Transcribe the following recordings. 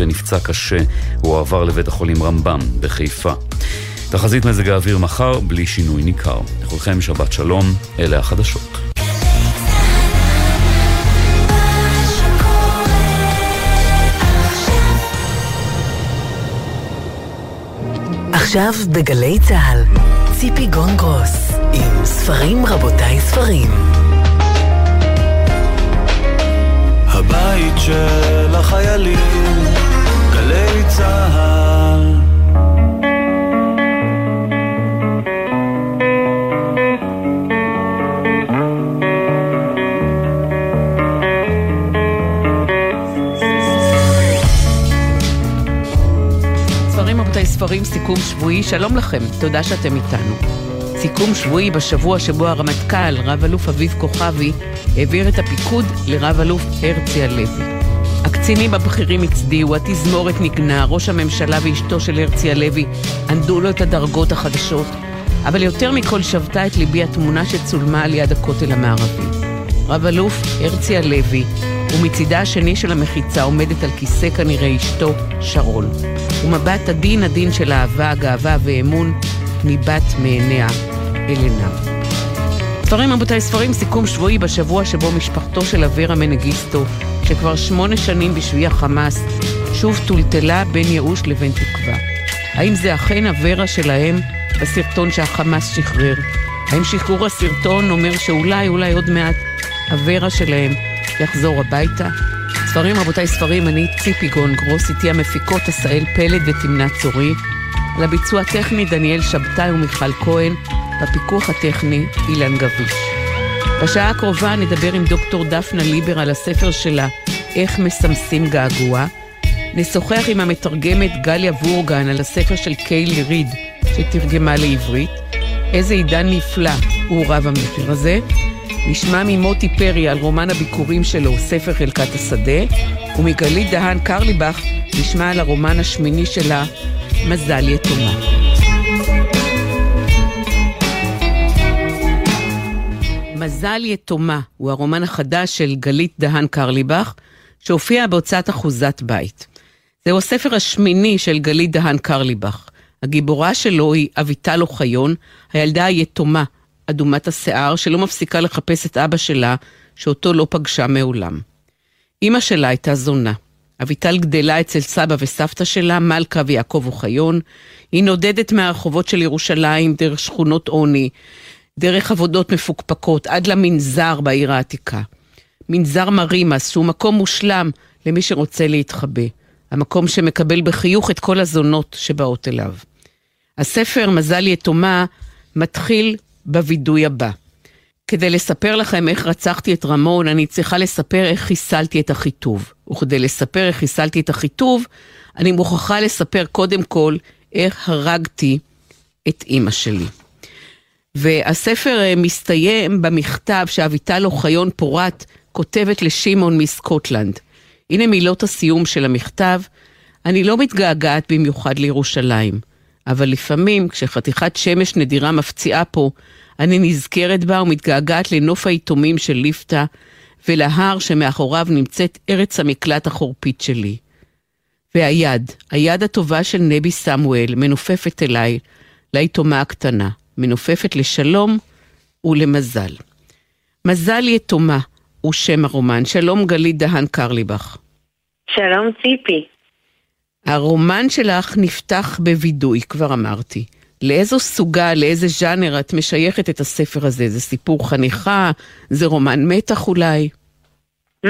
ונפצע קשה, הוא עבר לבית החולים רמב"ם בחיפה. תחזית מזג האוויר מחר בלי שינוי ניכר. לכולכם שבת שלום, אלה החדשות. עכשיו בגלי צה"ל, ציפי גונגרוס, עם ספרים רבותיי ספרים. הבית של החיילים, גלי צה"ל רבותיי ספרים, סיכום שבועי, שלום לכם, תודה שאתם איתנו. סיכום שבועי בשבוע שבו הרמטכ"ל, רב אלוף אביב כוכבי, העביר את הפיקוד לרב אלוף הרצי הלוי. הקצינים הבכירים הצדיעו, התזמורת נגנה, ראש הממשלה ואשתו של הרצי הלוי ענדו לו את הדרגות החדשות, אבל יותר מכל שבתה את ליבי התמונה שצולמה על יד הכותל המערבי. רב אלוף הרצי הלוי, ומצידה השני של המחיצה עומדת על כיסא כנראה אשתו, שרון. ומבט עדין עדין של אהבה, גאווה ואמון ניבט מעיניה אל עיניו. ספרים רבותיי, ספרים סיכום שבועי בשבוע שבו משפחתו של אברה מנגיסטו, שכבר שמונה שנים בשבי החמאס, שוב טולטלה בין ייאוש לבין תקווה. האם זה אכן אברה שלהם בסרטון שהחמאס שחרר? האם שחרור הסרטון אומר שאולי, אולי עוד מעט, אברה שלהם יחזור הביתה? ספרים, רבותיי, ספרים, אני ציפי גונגרוס, איתי המפיקות עשאל פלד ותמנה צורי. על הביצוע הטכני דניאל שבתאי ומיכל כהן, בפיקוח הטכני אילן גביש. בשעה הקרובה נדבר עם דוקטור דפנה ליבר על הספר שלה, איך מסמסים געגוע. נשוחח עם המתרגמת גליה וורגן על הספר של קיילי ריד, שתרגמה לעברית. איזה עידן נפלא הוא רב המחיר הזה. נשמע ממוטי פרי על רומן הביקורים שלו, ספר חלקת השדה, ומגלית דהן קרליבך נשמע על הרומן השמיני שלה, מזל יתומה. מזל יתומה הוא הרומן החדש של גלית דהן קרליבך, שהופיע בהוצאת אחוזת בית. זהו הספר השמיני של גלית דהן קרליבך. הגיבורה שלו היא אביטל אוחיון, הילדה היתומה אדומת השיער, שלא מפסיקה לחפש את אבא שלה, שאותו לא פגשה מעולם. אמא שלה הייתה זונה. אביטל גדלה אצל סבא וסבתא שלה, מלכה ויעקב אוחיון. היא נודדת מהרחובות של ירושלים דרך שכונות עוני, דרך עבודות מפוקפקות, עד למנזר בעיר העתיקה. מנזר מרימס, שהוא מקום מושלם למי שרוצה להתחבא. המקום שמקבל בחיוך את כל הזונות שבאות אליו. הספר, מזל יתומה, מתחיל בווידוי הבא. כדי לספר לכם איך רצחתי את רמון, אני צריכה לספר איך חיסלתי את אחיטוב. וכדי לספר איך חיסלתי את אחיטוב, אני מוכרחה לספר קודם כל איך הרגתי את אימא שלי. והספר אה, מסתיים במכתב שאביטל אוחיון פורת כותבת לשמעון מסקוטלנד. הנה מילות הסיום של המכתב. אני לא מתגעגעת במיוחד לירושלים. אבל לפעמים, כשחתיכת שמש נדירה מפציעה פה, אני נזכרת בה ומתגעגעת לנוף היתומים של ליפתא, ולהר שמאחוריו נמצאת ארץ המקלט החורפית שלי. והיד, היד הטובה של נבי סמואל, מנופפת אליי, ליתומה הקטנה, מנופפת לשלום ולמזל. מזל יתומה הוא שם הרומן. שלום גלית דהן קרליבך. שלום ציפי. הרומן שלך נפתח בווידוי, כבר אמרתי. לאיזו סוגה, לאיזה ז'אנר את משייכת את הספר הזה? זה סיפור חניכה? זה רומן מתח אולי? Mm.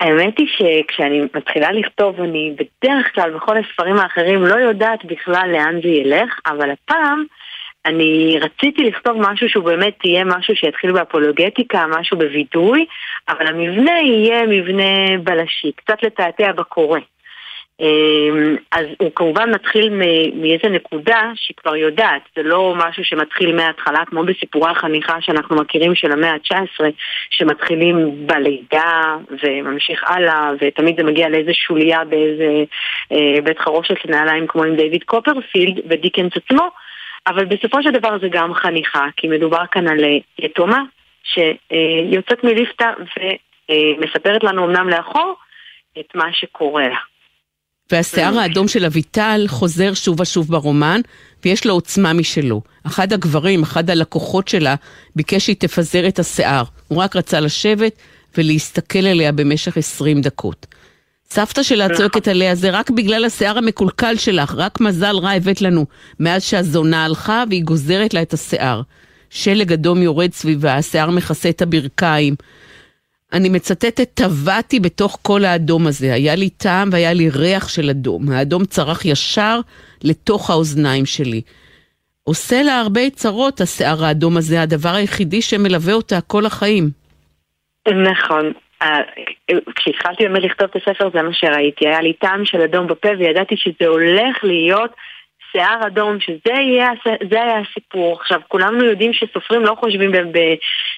האמת היא שכשאני מתחילה לכתוב, אני בדרך כלל בכל הספרים האחרים לא יודעת בכלל לאן זה ילך, אבל הפעם אני רציתי לכתוב משהו שהוא באמת יהיה משהו שיתחיל באפולוגטיקה, משהו בווידוי, אבל המבנה יהיה מבנה בלשי, קצת לתעתע בקורא. אמ, אז הוא כמובן מתחיל מאיזה נקודה שהיא כבר יודעת, זה לא משהו שמתחיל מההתחלה כמו בסיפורי החניכה שאנחנו מכירים של המאה ה-19 שמתחילים בלידה וממשיך הלאה ותמיד זה מגיע לאיזה שוליה באיזה אה, בית חרושת לנעליים כמו עם דיוויד קופרפילד ודיקנס עצמו אבל בסופו של דבר זה גם חניכה כי מדובר כאן על אה, יתומה שיוצאת מליפתא ומספרת לנו אמנם לאחור את מה שקורה לה והשיער האדום של אביטל חוזר שוב ושוב ברומן, ויש לו עוצמה משלו. אחד הגברים, אחד הלקוחות שלה, ביקש שהיא תפזר את השיער. הוא רק רצה לשבת ולהסתכל עליה במשך 20 דקות. סבתא שלה צועקת עליה, זה רק בגלל השיער המקולקל שלך, רק מזל רע הבאת לנו. מאז שהזונה הלכה והיא גוזרת לה את השיער. שלג אדום יורד סביבה, השיער מכסה את הברכיים. אני מצטטת, טבעתי בתוך כל האדום הזה. היה לי טעם והיה לי ריח של אדום. האדום צרח ישר לתוך האוזניים שלי. עושה לה הרבה צרות, השיער האדום הזה, הדבר היחידי שמלווה אותה כל החיים. נכון. כשהתחלתי באמת לכתוב את הספר זה מה שראיתי, היה לי טעם של אדום בפה וידעתי שזה הולך להיות שיער אדום, שזה יהיה, היה הסיפור. עכשיו, כולנו יודעים שסופרים לא חושבים ב, ב,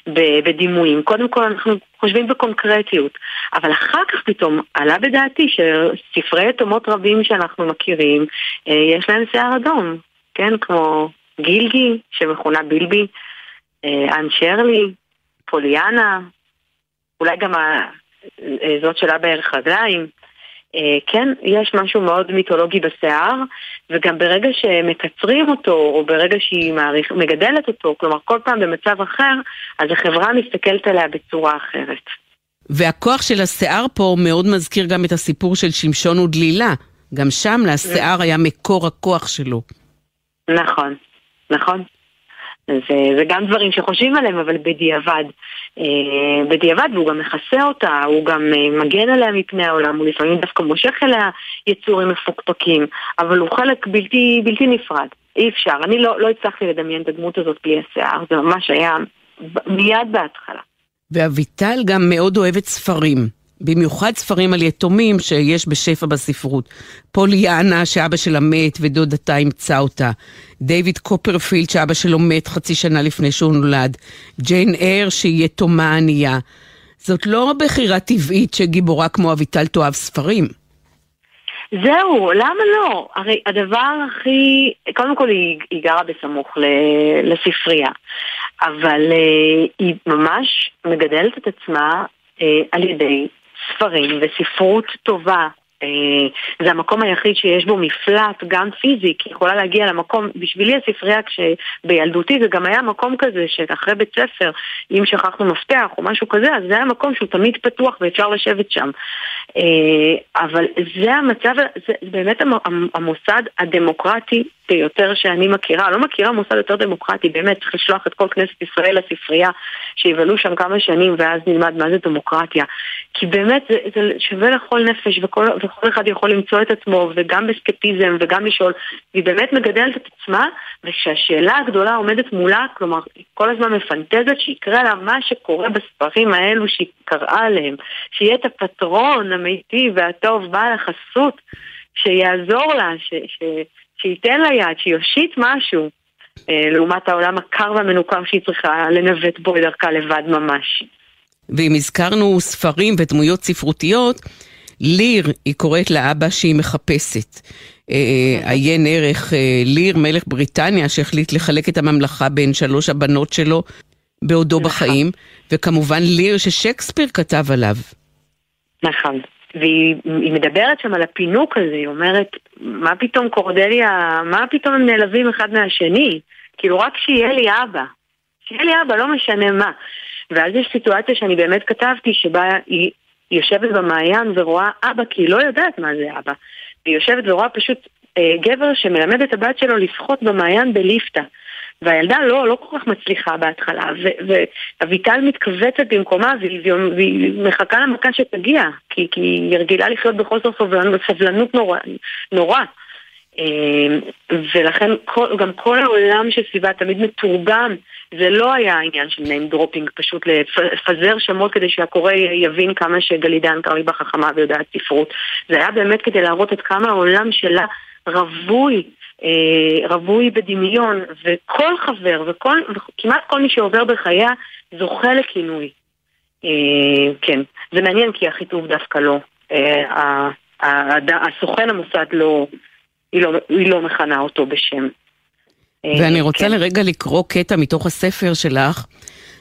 ב, בדימויים. קודם כל אנחנו חושבים בקונקרטיות. אבל אחר כך פתאום עלה בדעתי שספרי יתומות רבים שאנחנו מכירים, אה, יש להם שיער אדום. כן, כמו גילגי, שמכונה בילבי, אה, אן שרלי, פוליאנה, אולי גם אה, זאת שלה בערך רגליים. אה, כן, יש משהו מאוד מיתולוגי בשיער, וגם ברגע שמקצרים אותו, או ברגע שהיא מעריך, מגדלת אותו, כלומר כל פעם במצב אחר, אז החברה מסתכלת עליה בצורה אחרת. והכוח של השיער פה מאוד מזכיר גם את הסיפור של שמשון ודלילה. גם שם לשיער היה מקור הכוח שלו. נכון, נכון. זה, זה גם דברים שחושבים עליהם, אבל בדיעבד. אה, בדיעבד, והוא גם מכסה אותה, הוא גם אה, מגן עליה מפני העולם, הוא לפעמים דווקא מושך אליה יצורים מפוקפקים, אבל הוא חלק בלתי, בלתי נפרד. אי אפשר. אני לא, לא הצלחתי לדמיין את הדמות הזאת בלי השיער, זה ממש היה מיד בהתחלה. ואביטל גם מאוד אוהבת ספרים. במיוחד ספרים על יתומים שיש בשפע בספרות. פוליאנה, שאבא שלה מת ודודתה אימצה אותה. דיוויד קופרפילד, שאבא שלו מת חצי שנה לפני שהוא נולד. ג'יין אר, שהיא יתומה ענייה. זאת לא בחירה טבעית שגיבורה כמו אביטל תאהב ספרים. זהו, למה לא? הרי הדבר הכי... קודם כל היא, היא גרה בסמוך לספרייה, אבל uh, היא ממש מגדלת את עצמה uh, על ידי ספרים וספרות טובה. אה, זה המקום היחיד שיש בו מפלט, גם פיזי, כי יכולה להגיע למקום, בשבילי הספרייה כשבילדותי זה גם היה מקום כזה שאחרי בית ספר, אם שכחנו מפתח או משהו כזה, אז זה היה מקום שהוא תמיד פתוח ואפשר לשבת שם. אה, אבל זה המצב, זה באמת המוסד הדמוקרטי ביותר שאני מכירה. לא מכירה מוסד יותר דמוקרטי, באמת, צריך לשלוח את כל כנסת ישראל לספרייה, שיבלו שם כמה שנים ואז נלמד מה זה דמוקרטיה. כי באמת זה, זה שווה לכל נפש וכל, וכל אחד יכול למצוא את עצמו, וגם בסקפיזם וגם לשאול. והיא באמת מגדלת את עצמה, וכשהשאלה הגדולה עומדת מולה, כלומר, היא כל הזמן מפנטזת שיקרה לה מה שקורה בספרים האלו שהיא קראה עליהם. שיהיה את הפטרון המיטיב והטוב, בעל החסות, שיעזור לה, ש... ש שייתן לה יד, שיושיט משהו, אה, לעומת העולם הקר והמנוכר שהיא צריכה לנווט בו דרכה לבד ממש. ואם הזכרנו ספרים ודמויות ספרותיות, ליר, היא קוראת לאבא שהיא מחפשת. אה, עיין ערך אה, ליר, מלך בריטניה, שהחליט לחלק את הממלכה בין שלוש הבנות שלו בעודו נכון. בחיים, וכמובן ליר ששייקספיר כתב עליו. נכון. והיא מדברת שם על הפינוק הזה, היא אומרת, מה פתאום קורדליה, מה פתאום הם נעלבים אחד מהשני? כאילו רק שיהיה לי אבא. שיהיה לי אבא, לא משנה מה. ואז יש סיטואציה שאני באמת כתבתי, שבה היא יושבת במעיין ורואה אבא, כי היא לא יודעת מה זה אבא. והיא יושבת ורואה פשוט אה, גבר שמלמד את הבת שלו לשחות במעיין בליפתא. והילדה לא, לא כל כך מצליחה בהתחלה, ואביטל מתכווצת במקומה והיא, מחכה למכה שתגיע, כי, כי היא רגילה לחיות בחוסר סבלנות, סבלנות נורא. נורא. אה, ולכן כל, גם כל העולם שסביבה תמיד מתורגם, זה לא היה עניין של name dropping, פשוט לפזר שמות כדי שהקורא יבין כמה שגלידן קרליבך חכמה ויודעת ספרות. זה היה באמת כדי להראות עד כמה העולם שלה רווי רווי בדמיון, וכל חבר וכל, וכמעט כל מי שעובר בחייה זוכה לכינוי. אה, כן, זה מעניין כי החיטוב דווקא לא. אה, הסוכן המוסד לא, היא לא, היא לא מכנה אותו בשם. ואני רוצה כן. לרגע לקרוא קטע מתוך הספר שלך.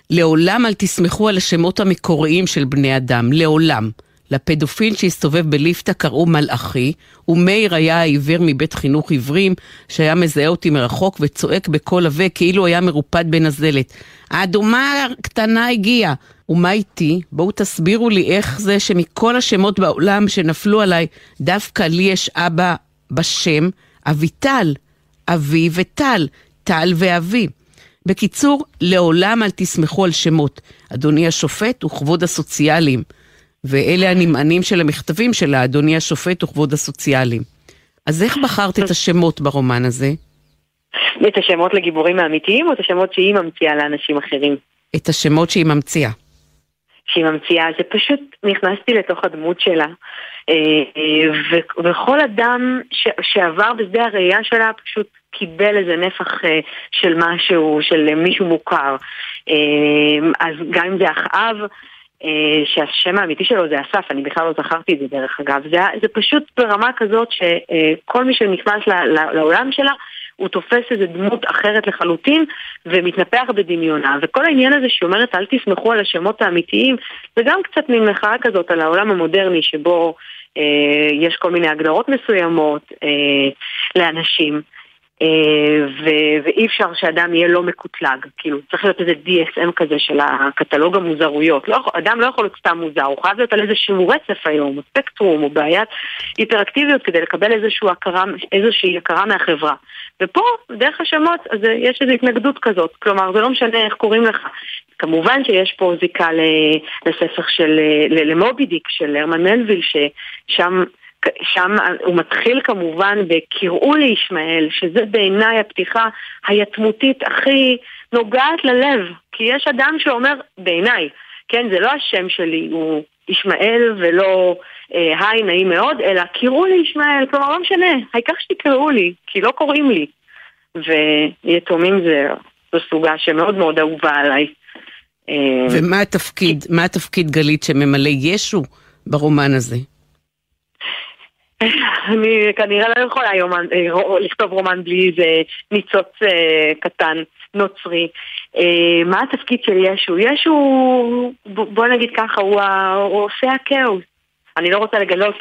לעולם אל תסמכו על השמות המקוריים של בני אדם, לעולם. לפדופיל שהסתובב בליפתא קראו מלאכי, ומאיר היה העיוור מבית חינוך עיוורים, שהיה מזהה אותי מרחוק וצועק בקול עבה כאילו היה מרופד בנזלת. האדומה הקטנה הגיעה. ומה איתי? בואו תסבירו לי איך זה שמכל השמות בעולם שנפלו עליי, דווקא לי יש אבא בשם אביטל, אבי וטל, טל ואבי. בקיצור, לעולם אל תסמכו על שמות. אדוני השופט וכבוד הסוציאליים. ואלה הנמענים של המכתבים של האדוני השופט וכבוד הסוציאליים. אז איך בחרת את השמות ברומן הזה? את השמות לגיבורים האמיתיים או את השמות שהיא ממציאה לאנשים אחרים? את השמות שהיא ממציאה. שהיא ממציאה, זה פשוט נכנסתי לתוך הדמות שלה. אה, וכל אדם ש, שעבר בשדה הראייה שלה פשוט קיבל איזה נפח אה, של משהו, של מישהו מוכר. אה, אז גם אם זה אחאב, שהשם האמיתי שלו זה אסף, אני בכלל לא זכרתי את זה דרך אגב, זה, זה פשוט ברמה כזאת שכל מי שנכנס לעולם שלה הוא תופס איזה דמות אחרת לחלוטין ומתנפח בדמיונה. וכל העניין הזה שאומרת אל תסמכו על השמות האמיתיים, זה גם קצת מין מחאה כזאת על העולם המודרני שבו אה, יש כל מיני הגדרות מסוימות אה, לאנשים. אה, ו- ואי אפשר שאדם יהיה לא מקוטלג, כאילו צריך להיות איזה DSM כזה של הקטלוג המוזרויות, לא, אדם לא יכול להיות סתם מוזר, הוא חייב להיות על איזשהו רצף היום, ספקטרום, או בעיית היפראקטיביות כדי לקבל איזושהי הכרה, איזושהי הכרה מהחברה. ופה, דרך השמות, אז יש איזו התנגדות כזאת, כלומר זה לא משנה איך קוראים לך. כמובן שיש פה זיקה לספר של, למובי דיק של הרמן מלוויל, ששם שם הוא מתחיל כמובן ב"קראו לישמעאל", שזה בעיניי הפתיחה היתמותית הכי נוגעת ללב. כי יש אדם שאומר, בעיניי, כן, זה לא השם שלי, הוא ישמעאל ולא אה, היי, נעים מאוד, אלא קראו לי ישמעאל, כלומר לא משנה, העיקר שתקראו לי, כי לא קוראים לי. ויתומים זה, זו סוגה שמאוד מאוד אהובה עליי. אה, ומה התפקיד, מה התפקיד גלית שממלא ישו ברומן הזה? אני כנראה לא יכולה היום אה, לכתוב רומן בלי איזה ניצוץ אה, קטן נוצרי. אה, מה התפקיד של ישו? ישו, בוא נגיד ככה, הוא, הוא עושה הכאוס. אני לא רוצה לגלות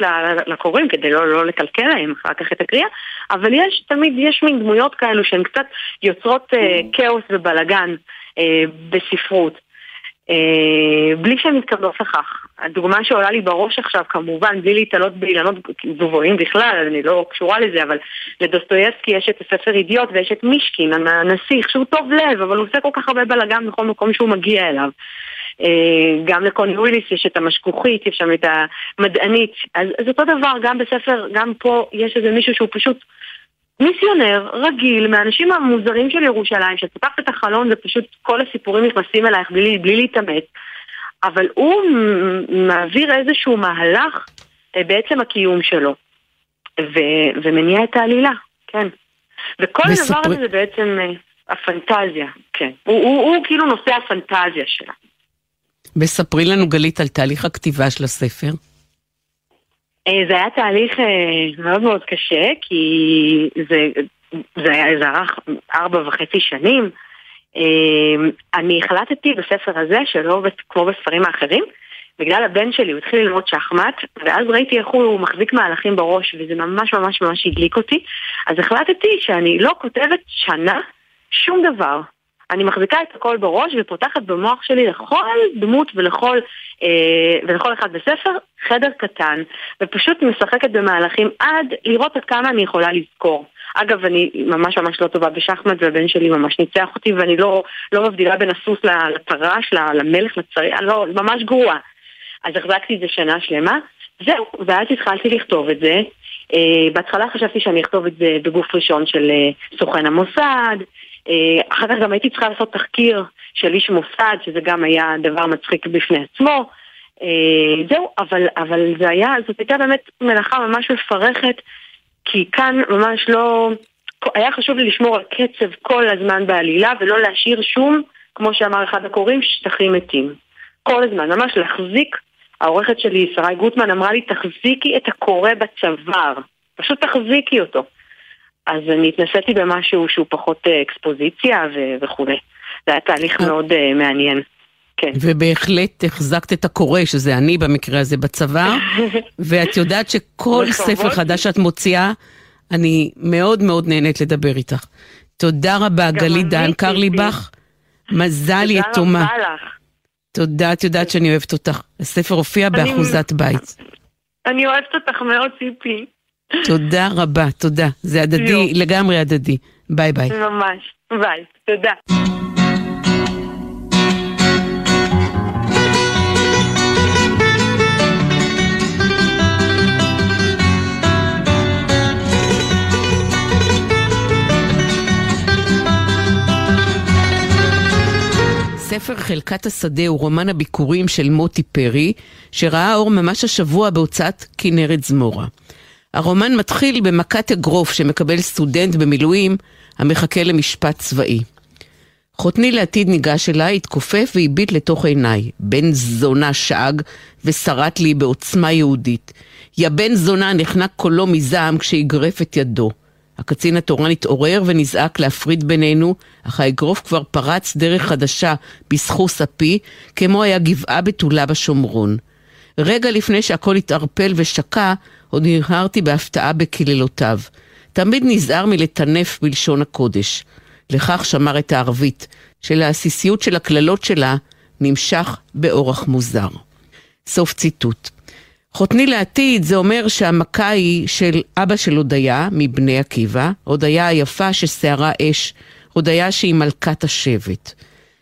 לקוראים כדי לא, לא לקלקל להם אחר כך את הקריאה, אבל יש תמיד, יש מין דמויות כאלו שהן קצת יוצרות אה, כאוס ובלאגן בספרות. בלי שהן מתכוונות לכך. הדוגמה שעולה לי בראש עכשיו, כמובן, בלי להתעלות באילנות גבוהים בכלל, אני לא קשורה לזה, אבל לדוסטויבסקי יש את הספר אידיוט ויש את מישקין, הנסיך, שהוא טוב לב, אבל הוא עושה כל כך הרבה בלאגן בכל מקום שהוא מגיע אליו. אה, גם לקוני וויליס יש את המשכוכית, יש שם את המדענית. אז, אז אותו דבר, גם בספר, גם פה יש איזה מישהו שהוא פשוט מיסיונר רגיל מהאנשים המוזרים של ירושלים, שפתחת את החלון ופשוט כל הסיפורים נכנסים אלייך בלי, בלי להתאמץ, אבל הוא מעביר איזשהו מהלך אה, בעצם הקיום שלו, ו, ומניע את העלילה, כן. וכל מספר... הדבר הזה זה בעצם אה, הפנטזיה, כן. הוא, הוא, הוא, הוא כאילו נושא הפנטזיה שלה. וספרי לנו, גלית, על תהליך הכתיבה של הספר. אה, זה היה תהליך מאוד מאוד קשה, כי זה, זה היה, זה ארך ארבע וחצי שנים. אה, אני החלטתי בספר הזה, שלא כמו בספרים האחרים, בגלל הבן שלי, הוא התחיל ללמוד שחמט, ואז ראיתי איך הוא מחזיק מהלכים בראש, וזה ממש ממש ממש הדליק אותי. אז החלטתי שאני לא כותבת שנה שום דבר. אני מחזיקה את הכל בראש ופותחת במוח שלי לכל דמות ולכל, אה, ולכל אחד בספר חדר קטן, ופשוט משחקת במהלכים עד לראות עד כמה אני יכולה לזכור. אגב, אני ממש ממש לא טובה בשחמט והבן שלי ממש ניצח אותי ואני לא, לא מבדילה בין הסוס לטרש, למלך, לצרי, אני לא, ממש גרועה. אז החזקתי את זה שנה שלמה, זהו, ואז התחלתי לכתוב את זה. Uh, בהתחלה חשבתי שאני אכתוב את זה בגוף ראשון של uh, סוכן המוסד, אה, אחר כך גם הייתי צריכה לעשות תחקיר של איש מוסד, שזה גם היה דבר מצחיק בפני עצמו. אה, זהו, אבל, אבל זה היה, זאת הייתה באמת מלאכה ממש מפרכת, כי כאן ממש לא... היה חשוב לי לשמור על קצב כל הזמן בעלילה ולא להשאיר שום, כמו שאמר אחד הקוראים, שטחים מתים. כל הזמן, ממש להחזיק. העורכת שלי, שרי גוטמן, אמרה לי, תחזיקי את הקורא בצוואר. פשוט תחזיקי אותו. אז אני התנסיתי במשהו שהוא פחות אה, אקספוזיציה ו- וכולי. זה היה תהליך אה. מאוד uh, מעניין. כן. ובהחלט החזקת את הקורא, שזה אני במקרה הזה בצבא, ואת יודעת שכל. ספר חדש שאת מוציאה, אני מאוד מאוד נהנית לדבר איתך. תודה רבה, גלית ציפי. קרליבך. מזל תודה יתומה. רבה לך. תודה, את יודעת שאני אוהבת אותך. הספר הופיע באחוזת בית. אני אוהבת אותך מאוד, ציפי. תודה רבה, תודה. זה הדדי. לגמרי הדדי. ביי ביי. ממש. ביי. תודה. ספר חלקת השדה הוא רומן הביקורים של מוטי פרי, שראה אור ממש השבוע בהוצאת כנרת זמורה. הרומן מתחיל במכת אגרוף שמקבל סטודנט במילואים המחכה למשפט צבאי. חותני לעתיד ניגש אליי, התכופף והביט לתוך עיניי. בן זונה שאג ושרט לי בעוצמה יהודית. יא בן זונה נחנק קולו מזעם כשאגרף את ידו. הקצין התורן התעורר ונזעק להפריד בינינו, אך האגרוף כבר פרץ דרך חדשה בסחוס אפי, כמו היה גבעה בתולה בשומרון. רגע לפני שהכל התערפל ושקע, עוד הרהרתי בהפתעה בקללותיו. תמיד נזהר מלטנף בלשון הקודש. לכך שמר את הערבית, שלעסיסיות של הקללות שלה נמשך באורח מוזר. סוף ציטוט. חותני לעתיד זה אומר שהמכה היא של אבא של הודיה, מבני עקיבא, הודיה היפה שסערה אש, הודיה שהיא מלכת השבט.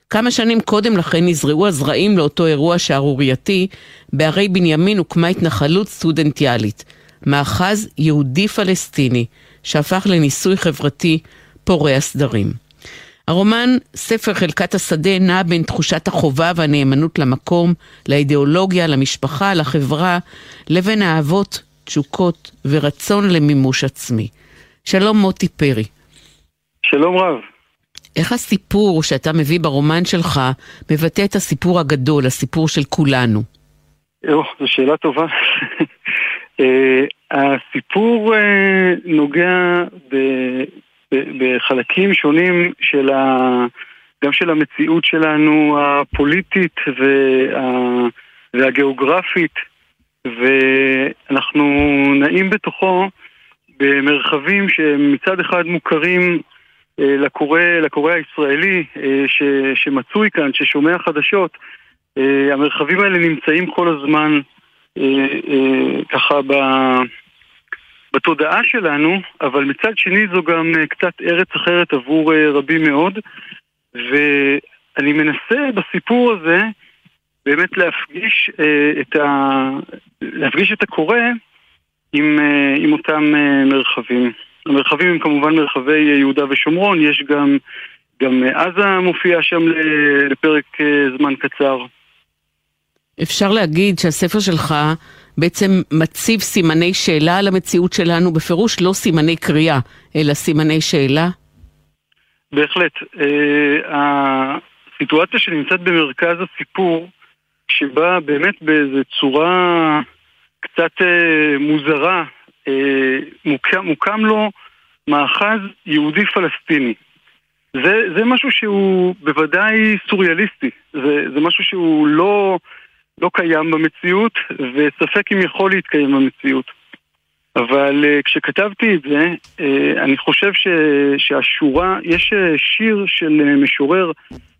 כמה שנים קודם לכן נזרעו הזרעים לאותו אירוע שערורייתי, בערי בנימין הוקמה התנחלות סטודנטיאלית, מאחז יהודי-פלסטיני, שהפך לניסוי חברתי פורע סדרים. הרומן ספר חלקת השדה נע בין תחושת החובה והנאמנות למקום, לאידיאולוגיה, למשפחה, לחברה, לבין אהבות, תשוקות ורצון למימוש עצמי. שלום מוטי פרי. שלום רב. איך הסיפור שאתה מביא ברומן שלך מבטא את הסיפור הגדול, הסיפור של כולנו? או, זו שאלה טובה. אה, הסיפור אה, נוגע בחלקים שונים של ה... גם של המציאות שלנו הפוליטית וה... והגיאוגרפית, ואנחנו נעים בתוכו במרחבים שמצד אחד מוכרים אה, לקורא, לקורא הישראלי אה, ש, שמצוי כאן, ששומע חדשות. אה, המרחבים האלה נמצאים כל הזמן ככה ב, בתודעה שלנו, אבל מצד שני זו גם אה, קצת ארץ אחרת עבור אה, רבים מאוד, ואני מנסה בסיפור הזה באמת להפגיש, אה, את, ה, להפגיש את הקורא עם, עם אותם מרחבים. המרחבים הם כמובן מרחבי יהודה ושומרון, יש גם, גם עזה מופיע שם לפרק זמן קצר. אפשר להגיד שהספר שלך בעצם מציב סימני שאלה על המציאות שלנו, בפירוש לא סימני קריאה, אלא סימני שאלה? בהחלט. אה, הסיטואציה שנמצאת במרכז הסיפור, שבה באמת באיזו צורה קצת אה, מוזרה, אה, מוקם, מוקם לו מאחז יהודי פלסטיני. זה, זה משהו שהוא בוודאי סוריאליסטי, זה, זה משהו שהוא לא, לא קיים במציאות, וספק אם יכול להתקיים במציאות. אבל uh, כשכתבתי את זה, uh, אני חושב ש, שהשורה, יש uh, שיר של uh, משורר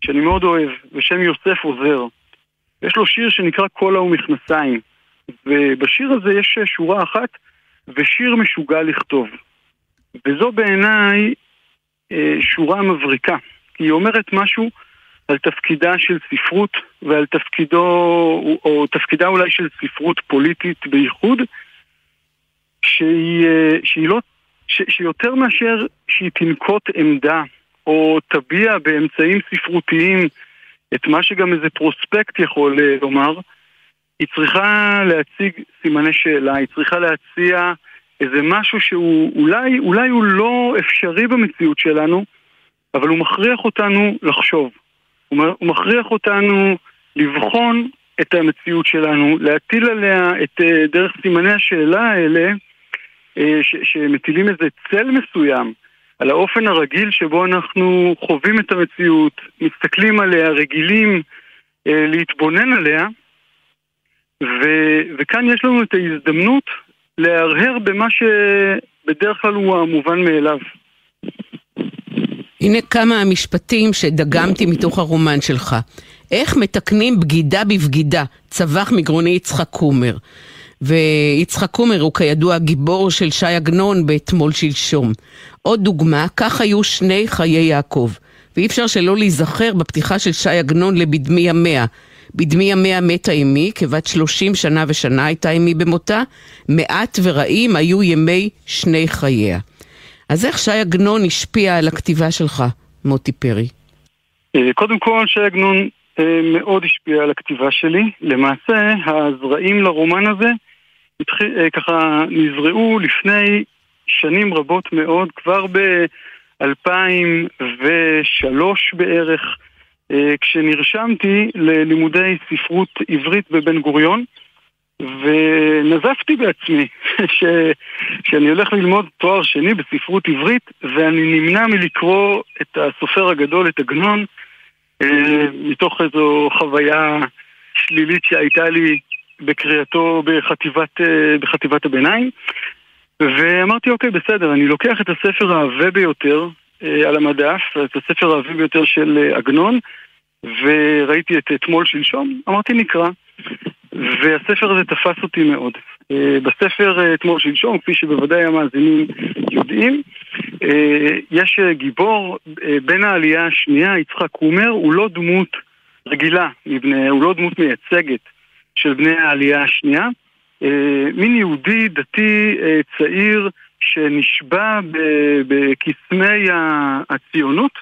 שאני מאוד אוהב, בשם יוסף עוזר. יש לו שיר שנקרא קולה ומכנסיים, ובשיר הזה יש שורה אחת, ושיר משוגע לכתוב. וזו בעיניי uh, שורה מבריקה, כי היא אומרת משהו על תפקידה של ספרות ועל תפקידו, או תפקידה אולי של ספרות פוליטית בייחוד, שהיא, אה, שהיא לא, ש, שיותר מאשר שהיא תנקוט עמדה או תביע באמצעים ספרותיים את מה שגם איזה פרוספקט יכול אה, לומר, היא צריכה להציג סימני שאלה, היא צריכה להציע איזה משהו שהוא אולי, אולי הוא לא אפשרי במציאות שלנו, אבל הוא מכריח אותנו לחשוב. הוא מכריח אותנו לבחון את המציאות שלנו, להטיל עליה את אה, דרך סימני השאלה האלה, אה, ש- שמטילים איזה צל מסוים על האופן הרגיל שבו אנחנו חווים את המציאות, מסתכלים עליה, רגילים אה, להתבונן עליה, ו, וכאן יש לנו את ההזדמנות להרהר במה שבדרך כלל הוא המובן מאליו. הנה כמה המשפטים שדגמתי מתוך הרומן שלך. איך מתקנים בגידה בבגידה? צווח מגרוני יצחק קומר. ויצחק קומר הוא כידוע גיבור של ש"י עגנון באתמול שלשום. עוד דוגמה, כך היו שני חיי יעקב. ואי אפשר שלא להיזכר בפתיחה של ש"י עגנון לבדמי ימיה. בדמי ימיה מתה אמי, כבת שלושים שנה ושנה הייתה אמי במותה, מעט ורעים היו ימי שני חייה. אז איך ש"י עגנון השפיע על הכתיבה שלך, מוטי פרי? אה, קודם כל, ש"י עגנון אה, מאוד השפיע על הכתיבה שלי. למעשה, הזרעים לרומן הזה אה, ככה נזרעו לפני שנים רבות מאוד, כבר ב-2003 בערך, כשנרשמתי ללימודי ספרות עברית בבן גוריון. ונזפתי בעצמי ש... שאני הולך ללמוד תואר שני בספרות עברית ואני נמנע מלקרוא את הסופר הגדול, את עגנון, אה, מתוך איזו חוויה שלילית שהייתה לי בקריאתו בחטיבת, אה, בחטיבת הביניים. ואמרתי אוקיי בסדר, אני לוקח את הספר העבה ביותר אה, על המדף, את הספר העבה ביותר של עגנון וראיתי את אתמול שלשום, אמרתי נקרא והספר הזה תפס אותי מאוד. אה, בספר אה, אתמול שלשום, כפי שבוודאי המאזינים יודעים, אה, יש גיבור בין העלייה השנייה, יצחק קומר, הוא לא דמות רגילה, מבני, הוא לא דמות מייצגת של בני העלייה השנייה. מין יהודי דתי צעיר שנשבע בקסמי הציונות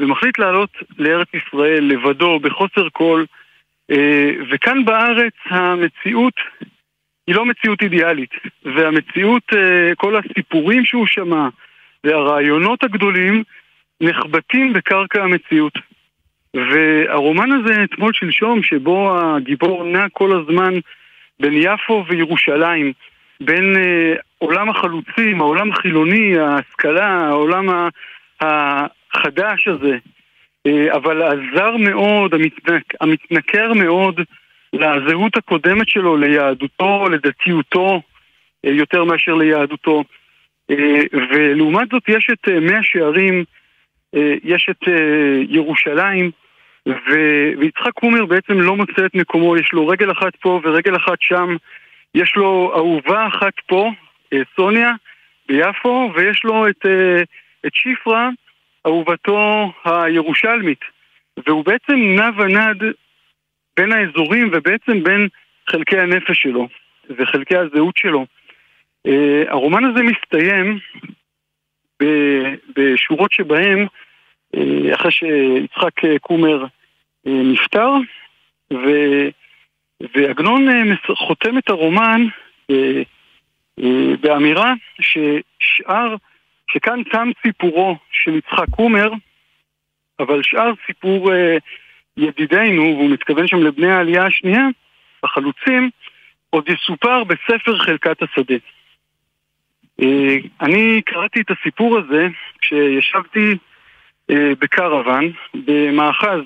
ומחליט לעלות לארץ ישראל לבדו, בחוסר כל, אה, וכאן בארץ המציאות היא לא מציאות אידיאלית, והמציאות, אה, כל הסיפורים שהוא שמע והרעיונות הגדולים נחבטים בקרקע המציאות. והרומן הזה אתמול שלשום, שבו הגיבור נע כל הזמן בין יפו וירושלים, בין אה, עולם החלוצים, העולם החילוני, ההשכלה, העולם החדש הזה, אה, אבל עזר מאוד, המתנק, המתנכר מאוד לזהות הקודמת שלו, ליהדותו, לדתיותו, אה, יותר מאשר ליהדותו. אה, ולעומת זאת יש את מאה שערים, יש את ירושלים, ויצחק קומר בעצם לא מוצא את מקומו, יש לו רגל אחת פה ורגל אחת שם, יש לו אהובה אחת פה, סוניה, ביפו, ויש לו את, את שיפרה, אהובתו הירושלמית, והוא בעצם נע ונד בין האזורים ובעצם בין חלקי הנפש שלו וחלקי הזהות שלו. Uh, הרומן הזה מסתיים בשורות שבהם, uh, אחרי שיצחק קומר uh, נפטר, ו, ועגנון חותם את הרומן באמירה ששאר שכאן תם סיפורו של יצחק קומר, אבל שאר סיפור אה, ידידינו, והוא מתכוון שם לבני העלייה השנייה, החלוצים, עוד יסופר בספר חלקת השדה. אה, אני קראתי את הסיפור הזה כשישבתי אה, בקרוון, במאחז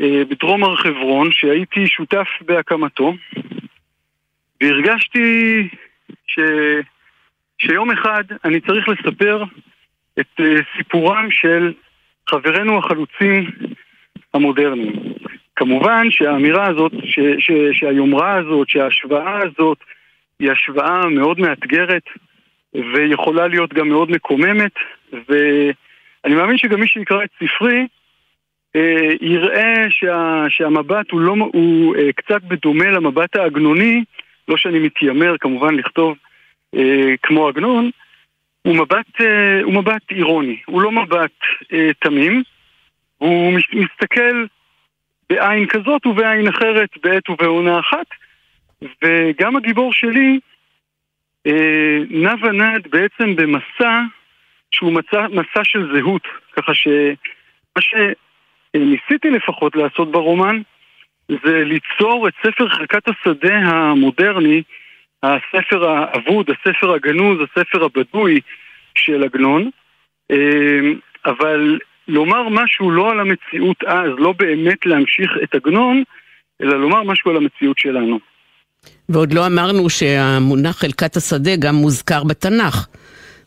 אה, בדרום הר חברון, שהייתי שותף בהקמתו, והרגשתי ש... שיום אחד אני צריך לספר את uh, סיפורם של חברינו החלוצים המודרניים. כמובן שהאמירה הזאת, ש, ש, שהיומרה הזאת, שההשוואה הזאת היא השוואה מאוד מאתגרת ויכולה להיות גם מאוד מקוממת ואני מאמין שגם מי שיקרא את ספרי אה, יראה שה, שהמבט הוא, לא, הוא אה, קצת בדומה למבט העגנוני, לא שאני מתיימר כמובן לכתוב אה, כמו עגנון, הוא מבט, אה, הוא מבט אירוני, הוא לא מבט אה, תמים, הוא מסתכל בעין כזאת ובעין אחרת בעת ובעונה אחת, וגם הגיבור שלי אה, נע ונד בעצם במסע שהוא מסע, מסע של זהות, ככה שמה שניסיתי לפחות לעשות ברומן זה ליצור את ספר חלקת השדה המודרני הספר האבוד, הספר הגנוז, הספר הבדוי של עגנון, אמ, אבל לומר משהו לא על המציאות אז, לא באמת להמשיך את עגנון, אלא לומר משהו על המציאות שלנו. ועוד לא אמרנו שהמונח חלקת השדה גם מוזכר בתנ"ך.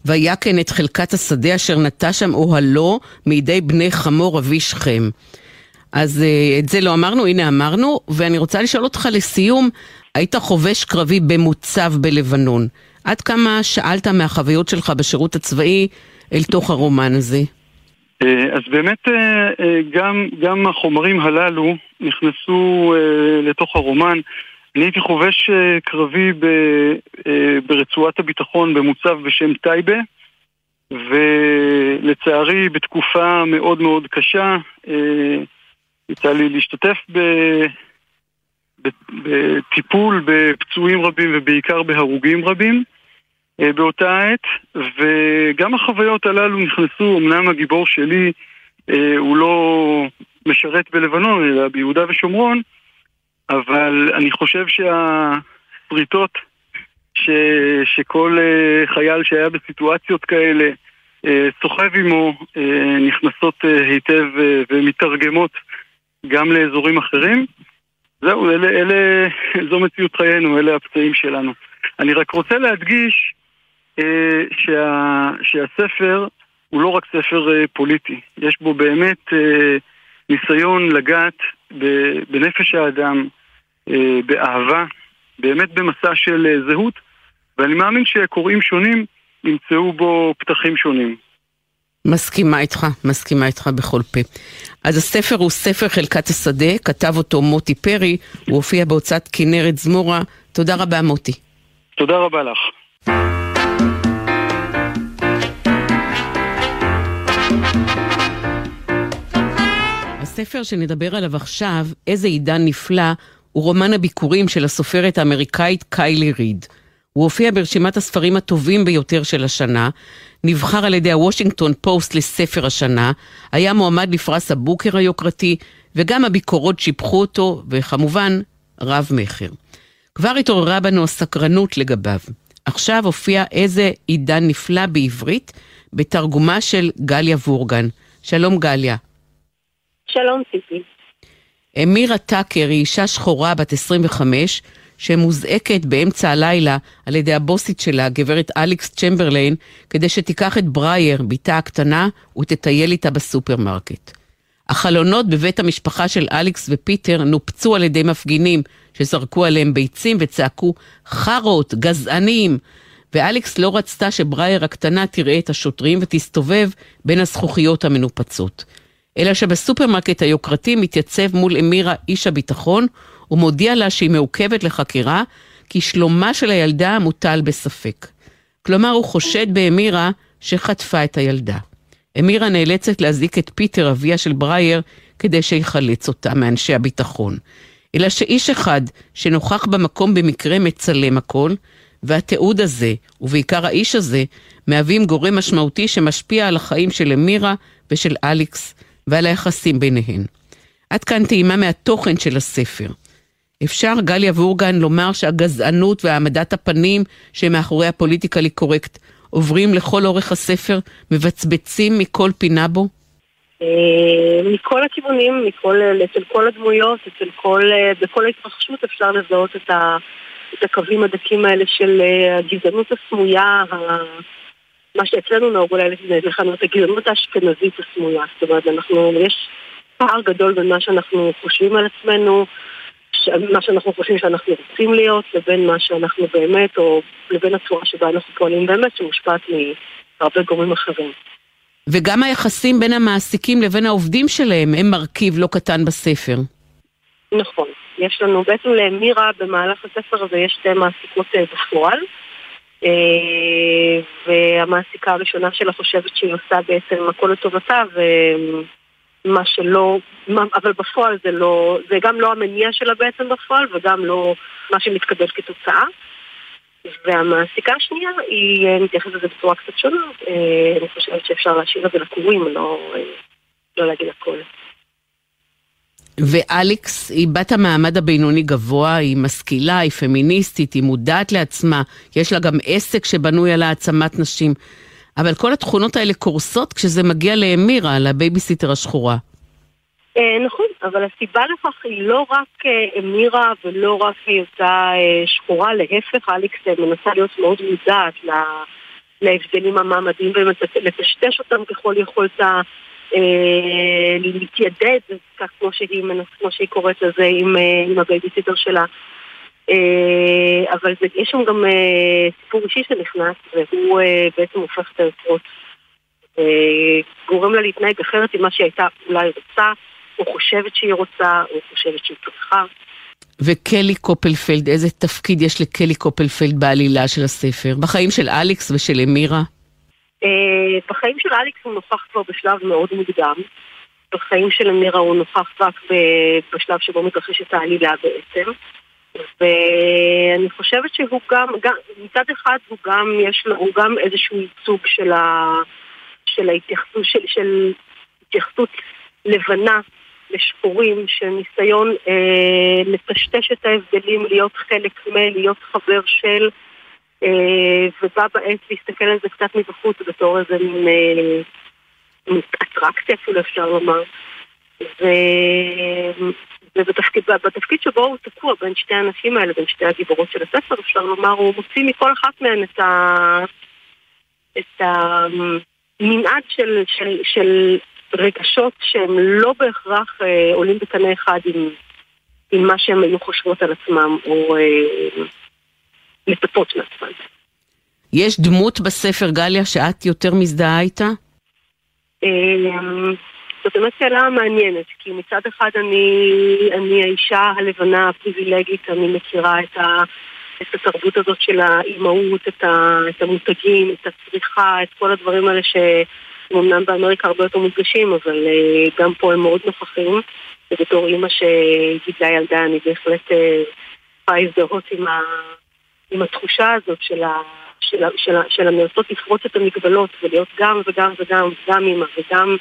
והיה כן את חלקת השדה אשר נטע שם אוהלו מידי בני חמור אבי שכם. אז אה, את זה לא אמרנו, הנה אמרנו, ואני רוצה לשאול אותך לסיום, היית חובש קרבי במוצב בלבנון. עד כמה שאלת מהחוויות שלך בשירות הצבאי אל תוך הרומן הזה? אה, אז באמת אה, גם, גם החומרים הללו נכנסו לתוך הרומן. אני הייתי חובש קרבי ב, ברצועת הביטחון במוצב בשם טייבה, ולצערי בתקופה מאוד מאוד קשה יצא לי להשתתף ב... בטיפול בפצועים רבים ובעיקר בהרוגים רבים אה, באותה עת וגם החוויות הללו נכנסו, אמנם הגיבור שלי אה, הוא לא משרת בלבנון אלא ביהודה ושומרון אבל אני חושב שהפריטות ש, שכל אה, חייל שהיה בסיטואציות כאלה סוחב עמו נכנסות היטב ומתרגמות גם לאזורים אחרים. זהו, אלה, אלה, זו מציאות חיינו, אלה הפצעים שלנו. אני רק רוצה להדגיש אה, שה, שהספר הוא לא רק ספר אה, פוליטי, יש בו באמת אה, ניסיון לגעת ב, בנפש האדם, אה, באהבה, באמת במסע של אה, זהות, ואני מאמין שקוראים שונים ימצאו בו פתחים שונים. מסכימה איתך, מסכימה איתך בכל פה. אז הספר הוא ספר חלקת השדה, כתב אותו מוטי פרי, הוא הופיע בהוצאת כנרת זמורה. תודה רבה מוטי. תודה רבה לך. הספר שנדבר עליו עכשיו, איזה עידן נפלא, הוא רומן הביקורים של הסופרת האמריקאית קיילי ריד. הוא הופיע ברשימת הספרים הטובים ביותר של השנה, נבחר על ידי הוושינגטון פוסט לספר השנה, היה מועמד לפרס הבוקר היוקרתי, וגם הביקורות שיבחו אותו, וכמובן, רב מכר. כבר התעוררה בנו הסקרנות לגביו. עכשיו הופיע איזה עידן נפלא בעברית, בתרגומה של גליה וורגן. שלום גליה. שלום ציפי. אמירה טאקר היא אישה שחורה בת 25, שמוזעקת באמצע הלילה על ידי הבוסית שלה, גברת אליקס צ'מברליין, כדי שתיקח את ברייר, בתה הקטנה, ותטייל איתה בסופרמרקט. החלונות בבית המשפחה של אליקס ופיטר נופצו על ידי מפגינים שזרקו עליהם ביצים וצעקו חארות, גזענים, ואליקס לא רצתה שברייר הקטנה תראה את השוטרים ותסתובב בין הזכוכיות המנופצות. אלא שבסופרמרקט היוקרתי מתייצב מול אמירה איש הביטחון הוא מודיע לה שהיא מעוכבת לחקירה, כי שלומה של הילדה מוטל בספק. כלומר, הוא חושד באמירה שחטפה את הילדה. אמירה נאלצת להזעיק את פיטר, אביה של ברייר, כדי שיחלץ אותה מאנשי הביטחון. אלא שאיש אחד שנוכח במקום במקרה מצלם הכל, והתיעוד הזה, ובעיקר האיש הזה, מהווים גורם משמעותי שמשפיע על החיים של אמירה ושל אליקס ועל היחסים ביניהן. עד כאן טעימה מהתוכן של הספר. אפשר, גליה וורגן, לומר שהגזענות והעמדת הפנים שמאחורי הפוליטיקלי קורקט עוברים לכל אורך הספר, מבצבצים מכל פינה בו? אה, מכל הכיוונים, מכל, אצל כל הדמויות, אצל כל, בכל ההתרחשות אפשר לזהות את, ה, את הקווים הדקים האלה של אה, הגזענות הסמויה, מה שאצלנו נהוג אולי לכנות הגזענות האשכנזית הסמויה. זאת אומרת, אנחנו, יש פער גדול בין מה שאנחנו חושבים על עצמנו, מה שאנחנו חושבים שאנחנו רוצים להיות, לבין מה שאנחנו באמת, או לבין הצורה שבה אנחנו פועלים באמת, שמושפעת מהרבה גורמים אחרים. וגם היחסים בין המעסיקים לבין העובדים שלהם הם מרכיב לא קטן בספר. נכון. יש לנו, בעצם למירה במהלך הספר הזה יש שתי מעסיקות אה, בפועל. אה, והמעסיקה הראשונה שלה חושבת שהיא עושה בעצם הכל לטובתה, מה שלא, אבל בפועל זה לא, זה גם לא המניע שלה בעצם בפועל וגם לא מה שמתקבל כתוצאה. והמעסיקה השנייה היא אה, מתייחסת לזה בצורה קצת שונה, אה, אני חושבת שאפשר להשאיר את זה לקוראים, לא, אה, לא להגיד הכל. ואליקס היא בת המעמד הבינוני גבוה, היא משכילה, היא פמיניסטית, היא מודעת לעצמה, יש לה גם עסק שבנוי על העצמת נשים. אבל כל התכונות האלה קורסות כשזה מגיע לאמירה, לבייביסיטר השחורה. אה, נכון, אבל הסיבה לכך היא לא רק אה, אמירה ולא רק היותה אה, שחורה, להפך, אליקס מנסה להיות מאוד מודעת להבדלים המעמדיים ולטשטש אותם ככל יכולתה, להתיידד, כמו שהיא, קוראת לזה, עם הבייביסיטר שלה. אבל זה, יש שם גם סיפור אישי שנכנס, והוא בעצם הופך את היוצרות. גורם לה להתנהג אחרת ממה שהיא הייתה אולי רוצה. או חושבת שהיא רוצה, או חושבת שהיא צריכה. וקלי קופלנד, איזה תפקיד יש לקלי קופלנד בעלילה של הספר? בחיים של אליקס ושל אמירה? אה, בחיים של אליקס הוא נוכח כבר בשלב מאוד מוקדם. בחיים של אמירה הוא נוכח רק בשלב שבו מתרחשת העלילה בעצם. ואני חושבת שהוא גם, גם, מצד אחד הוא גם, יש לו, הוא גם איזשהו ייצוג של, ה, של ההתייחסות, של, של התייחסות לבנה לשחורים, של ניסיון אה, לטשטש את ההבדלים, להיות חלק מ, להיות חבר של, אה, ובה בעת להסתכל על זה קצת מבחוץ בתור איזה מין אה, אטרקציה אפילו אפשר לומר. ו... ובתפקיד בתפקיד שבו הוא תקוע בין שתי הנשים האלה, בין שתי הגיבורות של הספר, אפשר לומר, הוא מוציא מכל אחת מהן את ה... את המנעד של, של, של רגשות שהם לא בהכרח אה, עולים בקנה אחד עם, עם מה שהם היו חושבות על עצמם או אה, מצפות מעצמם. יש דמות בספר, גליה, שאת יותר מזדהה איתה? אה, זאת באמת שאלה מעניינת, כי מצד אחד אני, אני האישה הלבנה הפריבילגית, אני מכירה את, ה, את התרבות הזאת של האימהות, את, ה, את המותגים, את הצריכה, את כל הדברים האלה ש... הם אמנם באמריקה הרבה יותר מודגשים, אבל uh, גם פה הם מאוד נוכחים. ובתור אימא שגידלה ילדה, אני בהחלט אה, יכולה להזדהות עם, עם התחושה הזאת של, ה, של, של, לפרוץ את המגבלות ולהיות גם וגם וגם, גם אימא וגם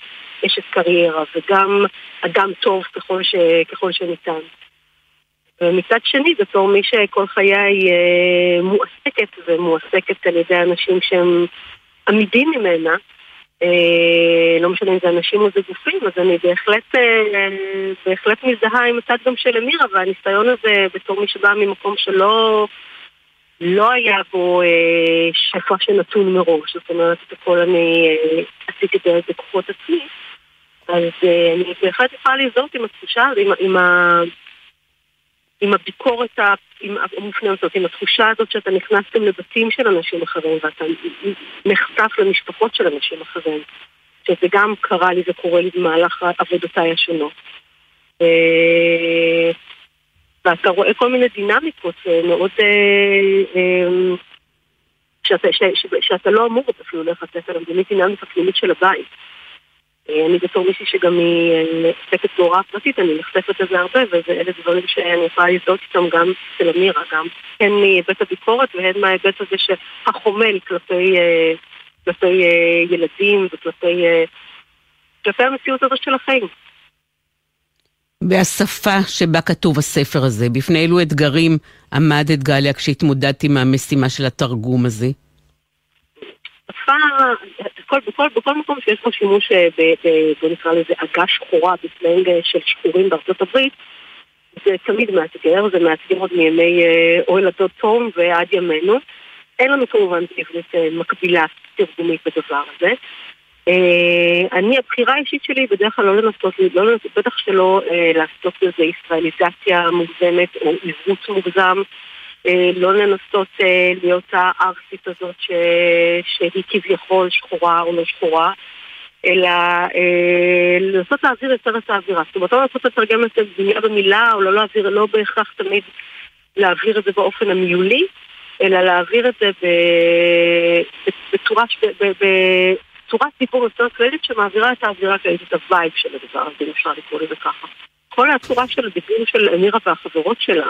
אשת קריירה וגם אדם טוב ככל, ש, ככל שניתן. ומצד שני, בתור מי שכל חיי uh, מועסקת ומועסקת על ידי אנשים שהם עמידים ממנה, אה, לא משנה אם זה אנשים או זה גופים, אז אני בהחלט, אה, בהחלט מזדהה עם הצד גם של אמירה, והניסיון הזה בתור מי שבא ממקום שלא לא היה בו אה, שפע שנתון מראש, זאת אומרת, את הכל אני עשיתי בכוחות עצמי, אז אני בהחלט יכולה להזדהות עם התחושה, עם, עם, עם הביקורת המופנמת הזאת, עם התחושה הזאת שאתה נכנס גם לבתים של אנשים אחרים ואתה נחשף למשפחות של אנשים אחרים. שזה גם קרה לי וקורה לי במהלך עבודותיי השונות. אה, ואתה רואה כל מיני דינמיקות אה, מאוד... אה, שאתה, שאתה לא אמור אפילו להיחשף אליהם, זה דינמיקה פנימית של הבית. אה, אני בתור מישהי שגם היא אה, עוסקת בהוראה פרטית, אני נחשפת לזה הרבה, ואלה דברים שאני יכולה להזדהות איתם גם אצל אמירה, גם הן מהיבט הביקורת והן מההיבט הזה שהחומל כלפי, אה, כלפי ילדים וכלפי כלפי המציאות הזאת של החיים. והשפה שבה כתוב הספר הזה, בפני אילו אתגרים עמדת גליה כשהתמודדת עם המשימה של התרגום הזה? שפה, בכל, בכל, בכל מקום שיש בו שימוש, אה, בוא נקרא לזה עגה שחורה בסלנג אה, של שחורים בארצות הברית, זה תמיד מאתגר, זה מאתגר עוד מימי אה, אוהל הדוד תום ועד ימינו. אין לנו כמובן בעברית מקבילה תרגומית בדבר הזה. אני, הבחירה האישית שלי בדרך כלל לא לנסות, לא לנסות, בטח שלא לעשות לזה ישראליזציה מוגזמת או עיוות מוגזם. אה, לא לנסות אה, להיות הארסית הזאת ש... שהיא כביכול שחורה או לא שחורה, אלא אה, לנסות להעביר יותר את האווירה. זאת אומרת, לא לנסות לתרגם את זה מילה במילה, או לא להעביר, לא בהכרח תמיד להעביר את זה באופן המילולי, אלא להעביר את זה. בצורה, ב... בצורת דיבור יותר כללית שמעבירה את האווירה הכללית, את ה vibe של הדבר הזה, אם אפשר לקרוא לזה ככה. כל הצורה של הדיבור של אמירה והחברות שלה,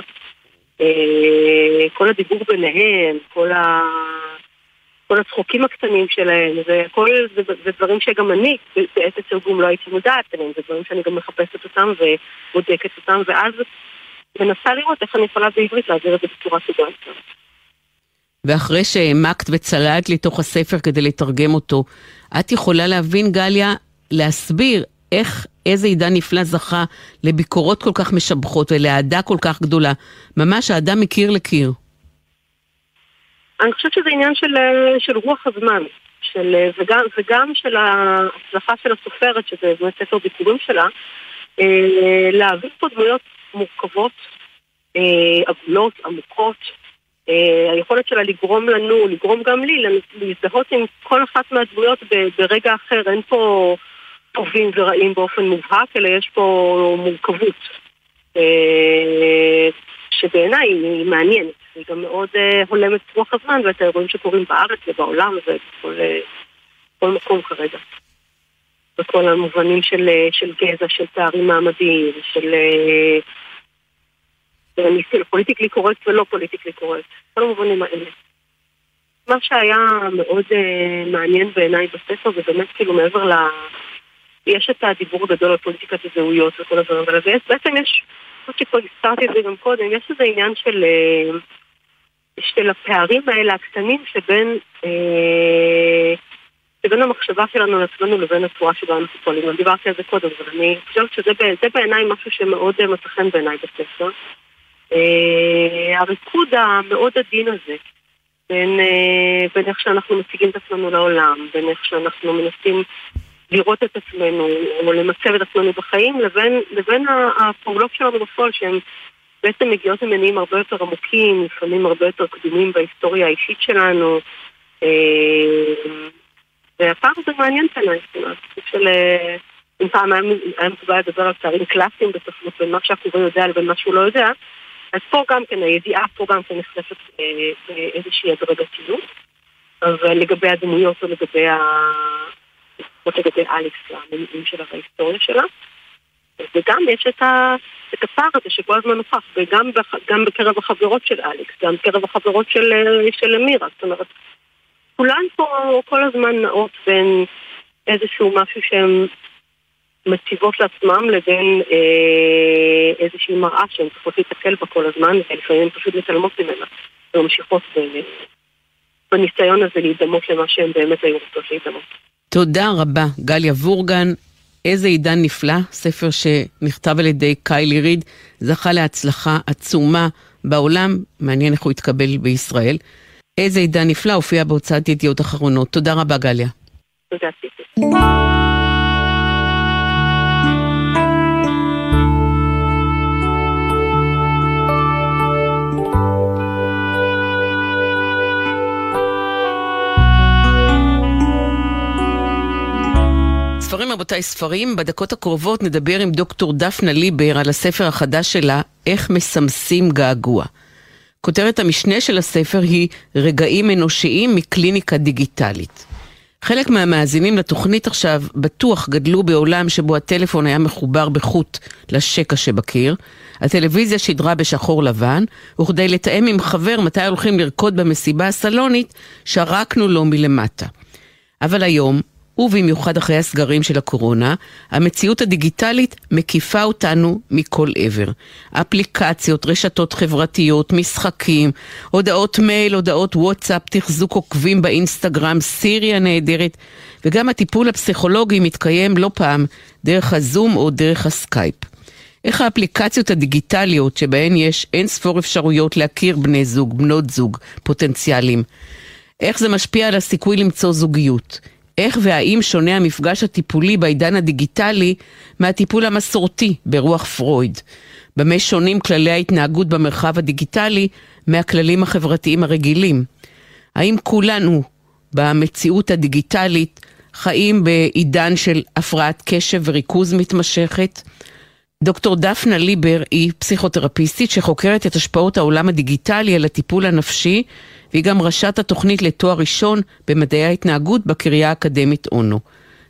אה, כל הדיבור ביניהם, כל, ה... כל הצחוקים הקטנים שלהם, וכל זה, זה דברים שגם אני בעת התרגום לא הייתי מודעת עליהם, זה דברים שאני גם מחפשת אותם ובודקת אותם, ואז מנסה לראות איך אני יכולה בעברית להעביר את זה בצורה יותר. ואחרי שהעמקת וצללת לתוך הספר כדי לתרגם אותו, את יכולה להבין, גליה, להסביר איך, איזה עידן נפלא זכה לביקורות כל כך משבחות ולאהדה כל כך גדולה. ממש האדם מקיר לקיר. אני חושבת שזה עניין של, של רוח הזמן, של, וגם, וגם של ההצלחה של הסופרת, שזה באמת ספר ביקורים שלה, אה, להביא פה דמויות מורכבות, אה, עגולות, עמוקות, אה, היכולת שלה לגרום לנו, לגרום גם לי, להזדהות עם כל אחת מהדמויות ברגע אחר, אין פה טובים ורעים באופן מובהק, אלא יש פה מורכבות, שבעיניי היא מעניינת. היא גם מאוד הולמת רוח הזמן ואת האירועים שקורים בארץ ובעולם ובכל מקום כרגע. בכל המובנים של, של גזע, של פערים מעמדיים, של politically correct ולא politically correct, כל המובנים האלה. מה שהיה מאוד אה, מעניין בעיניי בספר זה באמת כאילו מעבר ל... יש את הדיבור הגדול על פוליטיקת הזהויות וכל הדברים האלה, ובעצם יש, כמו שכבר הזכרתי את זה גם קודם, יש איזה עניין של, אה, של הפערים האלה הקטנים שבין, uh, שבין המחשבה שלנו לעצמנו לבין הצורה שבה אנחנו פועלים. אני דיברתי על זה קודם, אבל אני חושבת שזה בעיניי משהו שמאוד מצא חן בעיניי בספר. אה, הריקוד המאוד עדין הזה בין, אה, בין איך שאנחנו מציגים את עצמנו לעולם, בין איך שאנחנו מנסים לראות את עצמנו או למצב את עצמנו בחיים, לבין, לבין הפעולות שלנו בפועל שהן בעצם מגיעות ממניעים הרבה יותר עמוקים, לפעמים הרבה יותר קדומים בהיסטוריה האישית שלנו. אה, והפעם זה מעניין בעיניי, של... אם פעם היה מקובל לדבר על פערים קלאסיים בספרות בין מה שהקורא יודע לבין מה שהוא לא יודע, אז פה גם כן הידיעה פה גם כן נחשפת אה, באיזושהי הדרגתיות, אבל לגבי הדמויות או לגבי ה... לפחות לגבי אלכס, המניעים שלה וההיסטוריה שלה. וגם יש את, הפער הזה שכל הזמן נוכח, וגם. גם בקרב החברות של אלכס, גם בקרב החברות של, אה, של אמירה, זאת אומרת, כולן פה כל הזמן נעות בין איזשהו משהו שהם מציבות לעצמם לבין אה, איזושהי מראה שהן צריכות להתקל בה כל הזמן, ולפעמים פשוט מתעלמות ממנה, וממשיכות בניסיון הזה להידמות למה שהן באמת היו רוצות להידמות. תודה רבה, גליה וורגן. איזה עידן נפלא, ספר שנכתב על ידי קיילי ריד, זכה להצלחה עצומה בעולם, מעניין איך הוא יתקבל בישראל. איזה עידן נפלא, הופיע בהוצאת ידיעות אחרונות. תודה רבה, גליה. תודה, ציפי. רבותיי, ספרים. בדקות הקרובות נדבר עם דוקטור דפנה ליבר על הספר החדש שלה, איך מסמסים געגוע. כותרת המשנה של הספר היא רגעים אנושיים מקליניקה דיגיטלית. חלק מהמאזינים לתוכנית עכשיו בטוח גדלו בעולם שבו הטלפון היה מחובר בחוט לשקע שבקיר, הטלוויזיה שידרה בשחור לבן, וכדי לתאם עם חבר מתי הולכים לרקוד במסיבה הסלונית, שרקנו לו מלמטה. אבל היום, ובמיוחד אחרי הסגרים של הקורונה, המציאות הדיגיטלית מקיפה אותנו מכל עבר. אפליקציות, רשתות חברתיות, משחקים, הודעות מייל, הודעות וואטסאפ, תחזוק עוקבים באינסטגרם, סירי הנהדרת, וגם הטיפול הפסיכולוגי מתקיים לא פעם דרך הזום או דרך הסקייפ. איך האפליקציות הדיגיטליות שבהן יש אין ספור אפשרויות להכיר בני זוג, בנות זוג, פוטנציאליים. איך זה משפיע על הסיכוי למצוא זוגיות. איך והאם שונה המפגש הטיפולי בעידן הדיגיטלי מהטיפול המסורתי ברוח פרויד? במה שונים כללי ההתנהגות במרחב הדיגיטלי מהכללים החברתיים הרגילים? האם כולנו במציאות הדיגיטלית חיים בעידן של הפרעת קשב וריכוז מתמשכת? דוקטור דפנה ליבר היא פסיכותרפיסטית שחוקרת את השפעות העולם הדיגיטלי על הטיפול הנפשי והיא גם ראשת התוכנית לתואר ראשון במדעי ההתנהגות בקריה האקדמית אונו.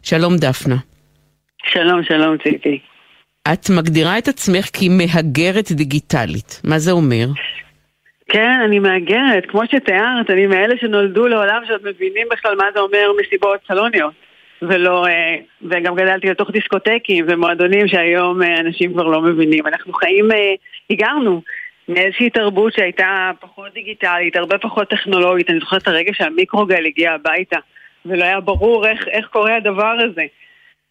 שלום דפנה. שלום, שלום ציפי. את מגדירה את עצמך כמהגרת דיגיטלית. מה זה אומר? כן, אני מהגרת. כמו שתיארת, אני מאלה שנולדו לעולם שעוד מבינים בכלל מה זה אומר מסיבות סלוניות. ולא, אה, וגם גדלתי לתוך דיסקוטקים ומועדונים שהיום אה, אנשים כבר לא מבינים. אנחנו חיים, אה, היגרנו מאיזושהי תרבות שהייתה פחות דיגיטלית, הרבה פחות טכנולוגית. אני זוכרת את הרגע שהמיקרוגל הגיע הביתה, ולא היה ברור איך, איך קורה הדבר הזה.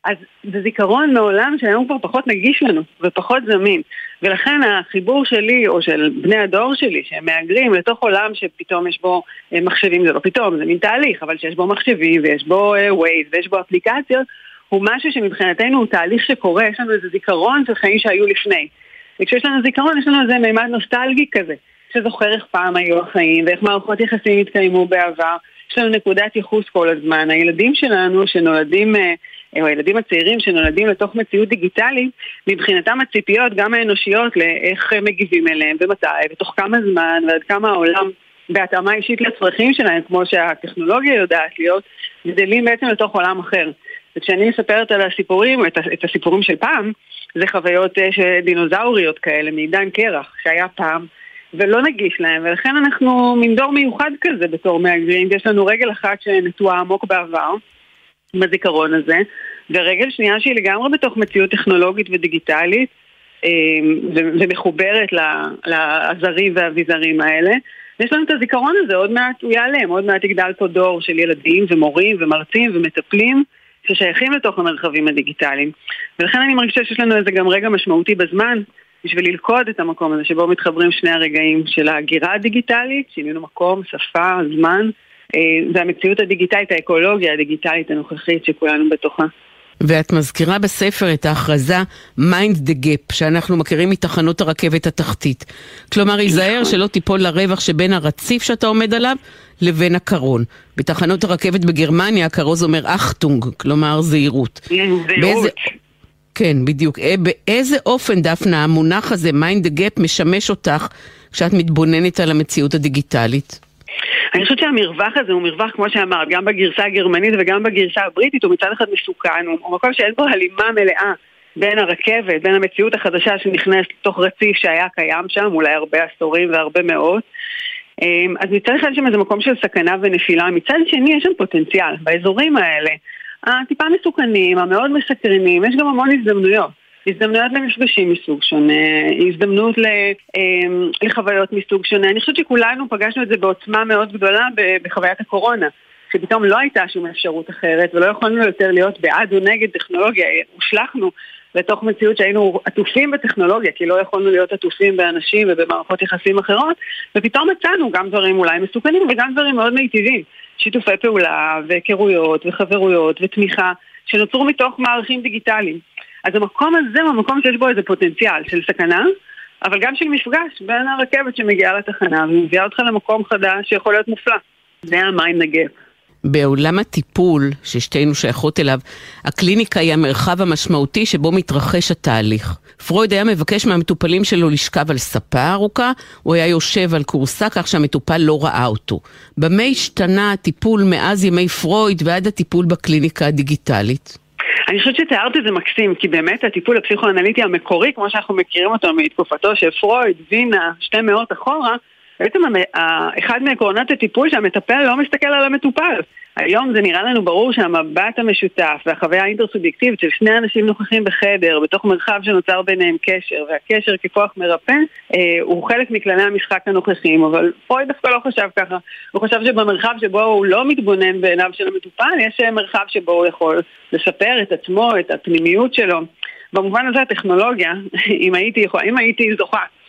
אז זה זיכרון מעולם שהיום כבר פחות נגיש לנו ופחות זמין. ולכן החיבור שלי, או של בני הדור שלי, שהם מהגרים לתוך עולם שפתאום יש בו אה, מחשבים, זה לא פתאום, זה מין תהליך, אבל שיש בו מחשבים ויש בו ווייז ויש בו אפליקציות, הוא משהו שמבחינתנו הוא תהליך שקורה, יש לנו איזה זיכרון של חיים שהיו לפני. וכשיש לנו זיכרון יש לנו איזה מימד נוסטלגי כזה, שזוכר איך פעם היו החיים ואיך מערכות יחסים התקיימו בעבר. יש לנו נקודת ייחוס כל הזמן. הילדים שלנו שנולדים, אה, או הילדים הצעירים שנולדים לתוך מציאות דיגיטלית, מבחינתם הציפיות, גם האנושיות, לאיך מגיבים אליהם ומתי ותוך כמה זמן ועד כמה העולם בהתאמה אישית לצרכים שלהם, כמו שהטכנולוגיה יודעת להיות, גדלים בעצם לתוך עולם אחר. וכשאני מספרת על הסיפורים, את, את הסיפורים של פעם, זה חוויות אה, דינוזאוריות כאלה, מעידן קרח, שהיה פעם, ולא נגיש להם, ולכן אנחנו מין דור מיוחד כזה בתור מהגרים, יש לנו רגל אחת שנטועה עמוק בעבר, עם הזיכרון הזה, ורגל שנייה שהיא לגמרי בתוך מציאות טכנולוגית ודיגיטלית, אה, ומחוברת לעזרים והאביזרים האלה. יש לנו את הזיכרון הזה, עוד מעט הוא ייעלם, עוד מעט יגדל פה דור של ילדים ומורים ומרצים ומטפלים ששייכים לתוך המרחבים הדיגיטליים. ולכן אני מרגישה שיש לנו איזה גם רגע משמעותי בזמן בשביל ללכוד את המקום הזה שבו מתחברים שני הרגעים של ההגירה הדיגיטלית, שינינו מקום, שפה, זמן, אה, והמציאות הדיגיטלית, האקולוגיה הדיגיטלית הנוכחית שכולנו בתוכה. ואת מזכירה בספר את ההכרזה Mind the Gap, שאנחנו מכירים מתחנות הרכבת התחתית. כלומר, היזהר נכון. שלא תיפול לרווח שבין הרציף שאתה עומד עליו לבין הקרון. בתחנות הרכבת בגרמניה הכרוז אומר אחטונג, כלומר זהירות. זהירות. באיזה... כן, בדיוק. אה, באיזה אופן, דפנה, המונח הזה, Mind the Gap, משמש אותך כשאת מתבוננת על המציאות הדיגיטלית? אני חושבת שהמרווח הזה הוא מרווח, כמו שאמרת, גם בגרסה הגרמנית וגם בגרסה הבריטית, הוא מצד אחד מסוכן, הוא מקום שאין בו הלימה מלאה בין הרכבת, בין המציאות החדשה שנכנסת לתוך רציף שהיה קיים שם, אולי הרבה עשורים והרבה מאות. אמ, אז מצד אחד יש שם איזה מקום של סכנה ונפילה, מצד שני יש שם פוטנציאל באזורים האלה. הטיפה מסוכנים, המאוד מסקרנים, יש גם המון הזדמנויות. הזדמנויות למפגשים מסוג שונה, הזדמנות אמ, לחוויות מסוג שונה. אני חושבת שכולנו פגשנו את זה בעוצמה מאוד גדולה בחוויית הקורונה. שפתאום לא הייתה שום אפשרות אחרת ולא יכולנו יותר להיות בעד או נגד טכנולוגיה, הושלכנו לתוך מציאות שהיינו עטופים בטכנולוגיה, כי לא יכולנו להיות עטופים באנשים ובמערכות יחסים אחרות, ופתאום מצאנו גם דברים אולי מסוכנים וגם דברים מאוד מיטיבים. שיתופי פעולה והיכרויות וחברויות ותמיכה שנוצרו מתוך מערכים דיגיטליים. אז המקום הזה הוא המקום שיש בו איזה פוטנציאל של סכנה, אבל גם של מפגש בין הרכבת שמגיעה לתחנה ומביאה אותך למקום חדש שיכול להיות מופלא. זה המים נגב. בעולם הטיפול, ששתינו שייכות אליו, הקליניקה היא המרחב המשמעותי שבו מתרחש התהליך. פרויד היה מבקש מהמטופלים שלו לשכב על ספה ארוכה, הוא היה יושב על כורסה כך שהמטופל לא ראה אותו. במה השתנה הטיפול מאז ימי פרויד ועד הטיפול בקליניקה הדיגיטלית? אני חושבת שתיארת את זה מקסים, כי באמת הטיפול הפסיכואנליטי המקורי, כמו שאנחנו מכירים אותו מתקופתו של פרויד, וינה, שתי מאות אחורה, בעצם אחד מעקרונות הטיפול שהמטפל לא מסתכל על המטופל. היום זה נראה לנו ברור שהמבט המשותף והחוויה האינטרסובייקטיבית של שני אנשים נוכחים בחדר, בתוך מרחב שנוצר ביניהם קשר, והקשר ככוח מרפא, אה, הוא חלק מכללי המשחק הנוכחים, אבל פרויד דווקא לא חשב ככה. הוא חשב שבמרחב שבו הוא לא מתבונן בעיניו של המטופל, יש מרחב שבו הוא יכול לשפר את עצמו, את הפנימיות שלו. במובן הזה הטכנולוגיה, אם הייתי, אם הייתי זוכה אה,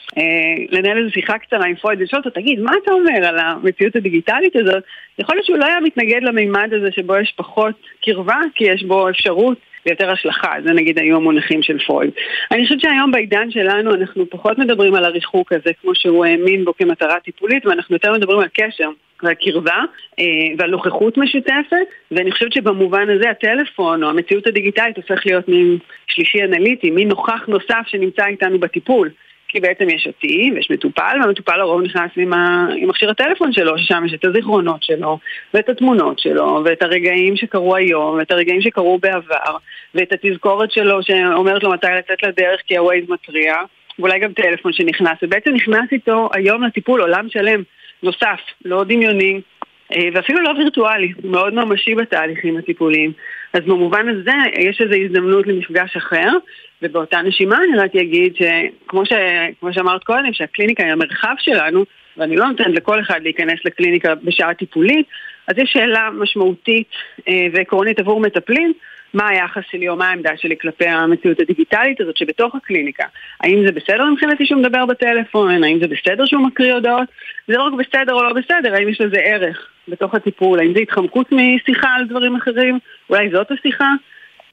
לנהל איזו שיחה קצרה עם פרויד ולשאול אותו, תגיד, מה אתה אומר על המציאות הדיגיטלית הזאת? יכול להיות שהוא לא היה מתנגד למימד הזה שבו יש פחות קרבה, כי יש בו אפשרות ויותר השלכה, זה נגיד היו המונחים של פרויד. אני חושבת שהיום בעידן שלנו אנחנו פחות מדברים על הריחוק הזה כמו שהוא האמין בו כמטרה טיפולית, ואנחנו יותר מדברים על קשר. והקרבה אה, ועל נוכחות משותפת ואני חושבת שבמובן הזה הטלפון או המציאות הדיגיטלית הופך להיות מין שלישי אנליטי, מין נוכח נוסף שנמצא איתנו בטיפול כי בעצם יש אותי ויש מטופל, והמטופל לרוב נכנס עם, ה... עם מכשיר הטלפון שלו, ששם יש את הזיכרונות שלו, ואת התמונות שלו, ואת הרגעים שקרו היום, ואת הרגעים שקרו בעבר, ואת התזכורת שלו שאומרת לו מתי לצאת לדרך כי הווייז מתריע, ואולי גם טלפון שנכנס, ובעצם נכנס איתו היום לטיפול עולם שלם נוסף, לא דמיוני, אה, ואפילו לא וירטואלי, מאוד ממשי בתהליכים הטיפוליים. אז במובן הזה יש איזו הזדמנות למפגש אחר, ובאותה נשימה אני רק אגיד שכמו ש... שאמרת קודם, שהקליניקה היא המרחב שלנו, ואני לא נותנת לכל אחד להיכנס לקליניקה בשעה טיפולית, אז יש שאלה משמעותית אה, ועקרונית עבור מטפלים, מה היחס שלי או מה העמדה שלי כלפי המציאות הדיגיטלית הזאת שבתוך הקליניקה. האם זה בסדר מבחינתי שהוא מדבר בטלפון? האם זה בסדר שהוא מקריא הודעות? זה לא רק בסדר או לא בסדר, האם יש לזה ערך בתוך הטיפול? האם זה התחמקות משיחה על דברים אחרים? אולי זאת השיחה?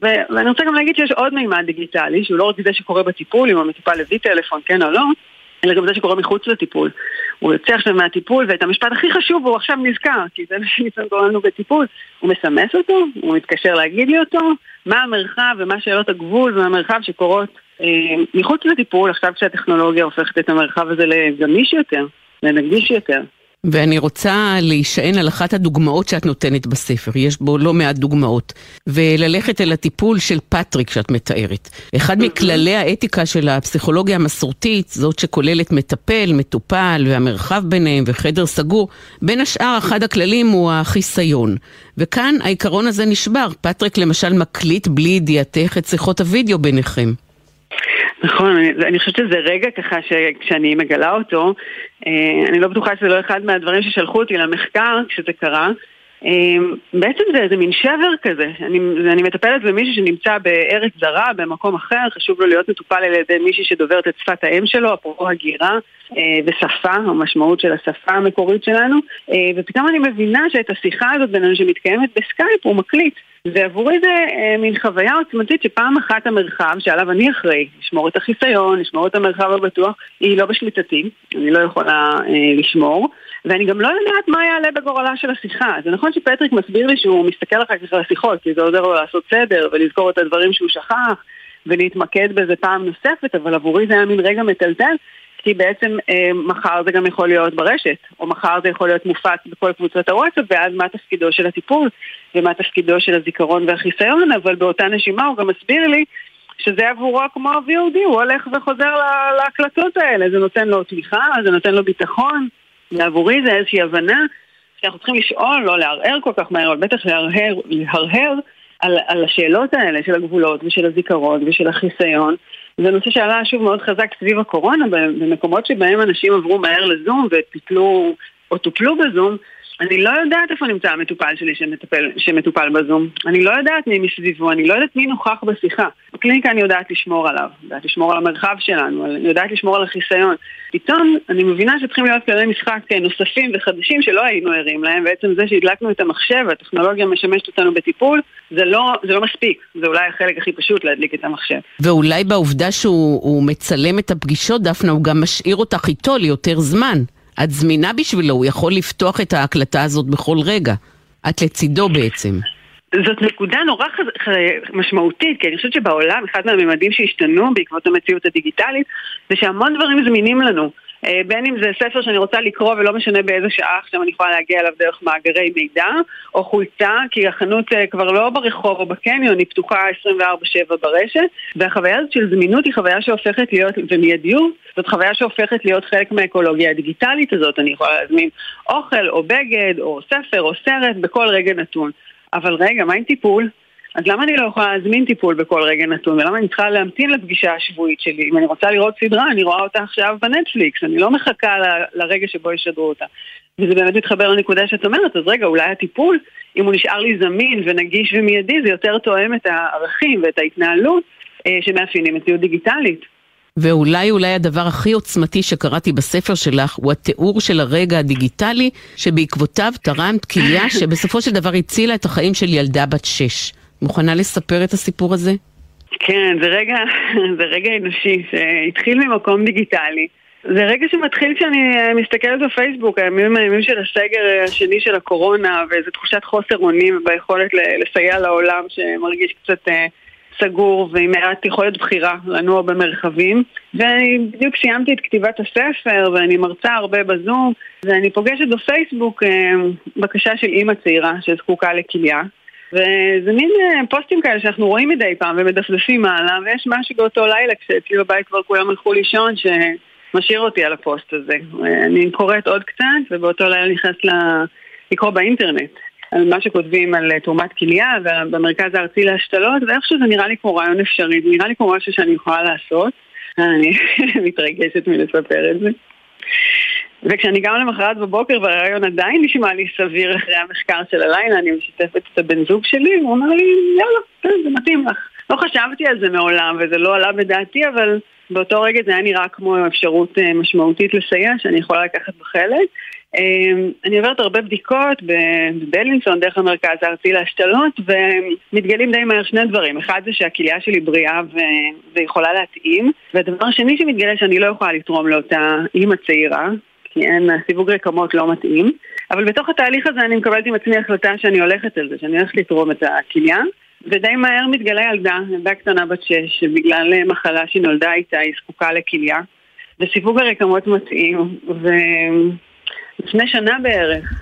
ו- ואני רוצה גם להגיד שיש עוד מימד דיגיטלי, שהוא לא רק זה שקורה בטיפול, אם המטופל הביא טלפון, כן או לא, אלא גם זה שקורה מחוץ לטיפול. הוא יוצא עכשיו מהטיפול, ואת המשפט הכי חשוב הוא עכשיו נזכר, כי זה מה שניסן קורא לנו בטיפול. הוא מסמס אותו, הוא מתקשר להגיד לי אותו, מה המרחב ומה שאלות הגבול והמרחב שקורות אה, מחוץ לטיפול, עכשיו שהטכנולוגיה הופכת את המרחב הזה לגמיש יותר, לנגיש יותר. ואני רוצה להישען על אחת הדוגמאות שאת נותנת בספר, יש בו לא מעט דוגמאות, וללכת אל הטיפול של פטריק שאת מתארת. אחד מכללי האתיקה של הפסיכולוגיה המסורתית, זאת שכוללת מטפל, מטופל, והמרחב ביניהם וחדר סגור, בין השאר אחד הכללים הוא החיסיון. וכאן העיקרון הזה נשבר. פטריק למשל מקליט בלי ידיעתך את שיחות הוידאו ביניכם. נכון, אני, אני חושבת שזה רגע ככה שכשאני מגלה אותו, אה, אני לא בטוחה שזה לא אחד מהדברים ששלחו אותי למחקר כשזה קרה. אה, בעצם זה איזה מין שבר כזה, אני, אני מטפלת במישהו שנמצא בארץ זרה, במקום אחר, חשוב לו להיות מטופל על ידי מישהי שדוברת את שפת האם שלו, אפרופו הגירה אה, ושפה, המשמעות של השפה המקורית שלנו, ופתאום אני מבינה שאת השיחה הזאת בינינו שמתקיימת בסקייפ הוא מקליט. ועבורי זה אה, מין חוויה עוצמתית שפעם אחת המרחב שעליו אני אחראי, לשמור את החיסיון, לשמור את המרחב הבטוח, היא לא בשליטתי, אני לא יכולה אה, לשמור, ואני גם לא יודעת מה יעלה בגורלה של השיחה. זה נכון שפטריק מסביר לי שהוא מסתכל אחר כך על השיחות, כי זה עוזר לו לעשות סדר ולזכור את הדברים שהוא שכח ולהתמקד בזה פעם נוספת, אבל עבורי זה היה מין רגע מטלטל, כי בעצם אה, מחר זה גם יכול להיות ברשת, או מחר זה יכול להיות מופץ בכל קבוצות הוואטסאפ, ואז מה תפקידו של הטיפול, ומה תפקידו של הזיכרון והחיסיון, אבל באותה נשימה הוא גם מסביר לי שזה עבורו כמו ה-VOD, הוא הולך וחוזר להקלטות האלה, זה נותן לו תמיכה, זה נותן לו ביטחון, ועבורי זה איזושהי הבנה שאנחנו צריכים לשאול, לא לערער כל כך מהר, אבל בטח להרהר, להרהר על, על השאלות האלה של הגבולות ושל הזיכרון ושל החיסיון. זה נושא שעלה שוב מאוד חזק סביב הקורונה, במקומות שבהם אנשים עברו מהר לזום וטיפלו או טופלו בזום, אני לא יודעת איפה נמצא המטופל שלי שמטפל, שמטופל בזום. אני לא יודעת מי מסביבו, אני לא יודעת מי נוכח בשיחה. בקליניקה אני יודעת לשמור עליו, יודעת לשמור על המרחב שלנו, אני יודעת לשמור על החיסיון. פתאום אני מבינה שצריכים להיות כללי משחק נוספים וחדשים שלא היינו ערים להם, בעצם זה שהדלקנו את המחשב, הטכנולוגיה משמשת אותנו בטיפול, זה לא, זה לא מספיק, זה אולי החלק הכי פשוט להדליק את המחשב. ואולי בעובדה שהוא מצלם את הפגישות, דפנה, הוא גם משאיר אותך איתו ליותר זמן. את זמינה בשבילו, הוא יכול לפתוח את ההקלטה הזאת בכל רגע. את לצידו בעצם. זאת נקודה נורא משמעותית, כי אני חושבת שבעולם אחד מהממדים שהשתנו בעקבות המציאות הדיגיטלית זה שהמון דברים זמינים לנו. אה, בין אם זה ספר שאני רוצה לקרוא ולא משנה באיזה שעה עכשיו אני יכולה להגיע אליו דרך מאגרי מידע, או חולצה, כי החנות אה, כבר לא ברחוב או בקניון, היא פתוחה 24/7 ברשת, והחוויה הזאת של זמינות היא חוויה שהופכת להיות, ומיידיות, זאת חוויה שהופכת להיות חלק מהאקולוגיה הדיגיטלית הזאת, אני יכולה להזמין אוכל או בגד או ספר או סרט בכל רגע נתון. אבל רגע, מה עם טיפול? אז למה אני לא יכולה להזמין טיפול בכל רגע נתון? ולמה אני צריכה להמתין לפגישה השבועית שלי? אם אני רוצה לראות סדרה, אני רואה אותה עכשיו בנטפליקס, אני לא מחכה ל- לרגע שבו ישדרו אותה. וזה באמת מתחבר לנקודה שאת אומרת, אז רגע, אולי הטיפול, אם הוא נשאר לי זמין ונגיש ומיידי, זה יותר תואם את הערכים ואת ההתנהלות אה, שמאפיינים מציאות דיגיטלית. ואולי אולי הדבר הכי עוצמתי שקראתי בספר שלך הוא התיאור של הרגע הדיגיטלי שבעקבותיו תרמת כליה שבסופו של דבר הצילה את החיים של ילדה בת שש. מוכנה לספר את הסיפור הזה? כן, זה רגע, זה רגע אנושי שהתחיל ממקום דיגיטלי. זה רגע שמתחיל כשאני אה, מסתכלת בפייסבוק, הימים הימים של הסגר השני של הקורונה, ואיזו תחושת חוסר אונים ביכולת לסייע לעולם שמרגיש קצת אה, סגור ועם מעט יכולת בחירה לנוע במרחבים. ואני בדיוק סיימתי את כתיבת הספר ואני מרצה הרבה בזום, ואני פוגשת בפייסבוק אה, בקשה של אימא צעירה שזקוקה לכליה. וזה מין אה, פוסטים כאלה שאנחנו רואים מדי פעם ומדפדפים מעלה, ויש משהו באותו לילה כשאצלי בבית כבר כולם הלכו לישון שמשאיר אותי על הפוסט הזה. אני קוראת עוד קצת, ובאותו לילה נכנס לקרוא באינטרנט. על מה שכותבים על תרומת כליה ובמרכז הארצי להשתלות, ואיכשהו זה נראה לי כמו רעיון אפשרי, זה נראה לי כמו משהו שאני יכולה לעשות. אני מתרגשת מלספר את זה. וכשאני גם למחרת בבוקר והרעיון עדיין נשמע לי סביר אחרי המחקר של הלילה, אני משתפת את הבן זוג שלי, הוא אומר לי, יאללה, זה מתאים לך. לא חשבתי על זה מעולם וזה לא עלה בדעתי, אבל באותו רגע זה היה נראה כמו אפשרות אה, משמעותית לסייע, שאני יכולה לקחת בחלק. אמ, אני עוברת הרבה בדיקות בבלינסון דרך המרכז הארצי להשתלות ומתגלים די מהר שני דברים. אחד זה שהכליה שלי בריאה ויכולה להתאים, והדבר השני שמתגלה שאני לא יכולה לתרום לאותה אימא צעירה, כי אין, סיווג רקמות לא מתאים. אבל בתוך התהליך הזה אני מקבלת עם עצמי החלטה שאני הולכת על זה, שאני הולכת לתרום את הכליה. ודי מהר מתגלה ילדה, ילדה קטנה בת שש, שבגלל מחלה שהיא נולדה איתה היא זקוקה לכליה. וסיווג הרקמות מתאים, ו... לפני שנה בערך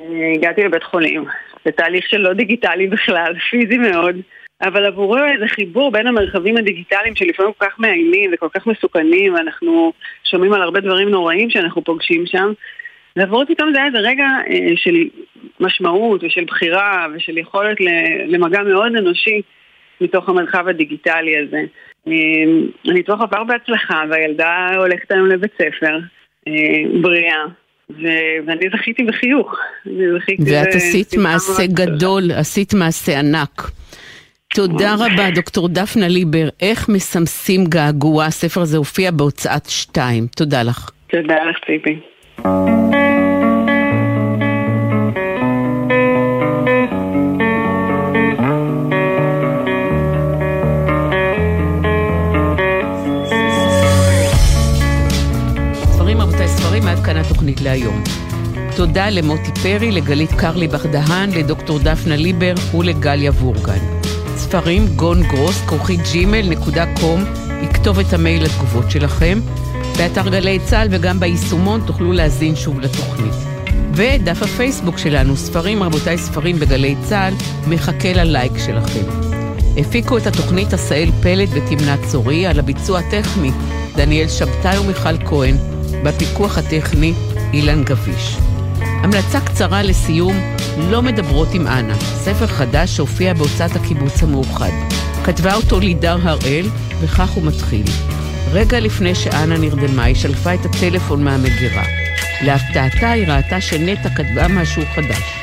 אה, הגעתי לבית חולים, זה תהליך של לא דיגיטלי בכלל, פיזי מאוד, אבל עבורו איזה חיבור בין המרחבים הדיגיטליים שלפעמים כל כך מאיימים וכל כך מסוכנים, ואנחנו שומעים על הרבה דברים נוראים שאנחנו פוגשים שם, ועבורו פתאום זה היה איזה רגע אה, של משמעות ושל בחירה ושל יכולת למגע מאוד אנושי מתוך המרחב הדיגיטלי הזה. אה, הניתוח עבר בהצלחה והילדה הולכת היום לבית ספר, בריאה. ואני זכיתי בחיוך. ואת עשית מעשה גדול, עשית מעשה ענק. תודה רבה, דוקטור דפנה ליבר. איך מסמסים געגוע? הספר הזה הופיע בהוצאת שתיים. תודה לך. תודה לך, ציפי. התוכנית להיום. תודה למוטי פרי, לגלית קרליבך דהן, לדוקטור דפנה ליבר ולגליה וורגן. ספרים גון גרוס, כרוכית ג'ימל נקודה קום, יכתוב את המייל לתגובות שלכם. באתר גלי צה"ל וגם ביישומון תוכלו להזין שוב לתוכנית. ודף הפייסבוק שלנו, ספרים רבותיי ספרים בגלי צה"ל, מחכה ללייק שלכם. הפיקו את התוכנית עשאל פלד ותמנת צורי, על הביצוע הטכני דניאל שבתאי ומיכל כהן, בפיקוח הטכני אילן גביש. המלצה קצרה לסיום, לא מדברות עם אנה, ספר חדש שהופיע בהוצאת הקיבוץ המאוחד. כתבה אותו לידר הראל, וכך הוא מתחיל. רגע לפני שאנה נרדמה, היא שלפה את הטלפון מהמגירה. להפתעתה היא ראתה שנטע כתבה משהו חדש.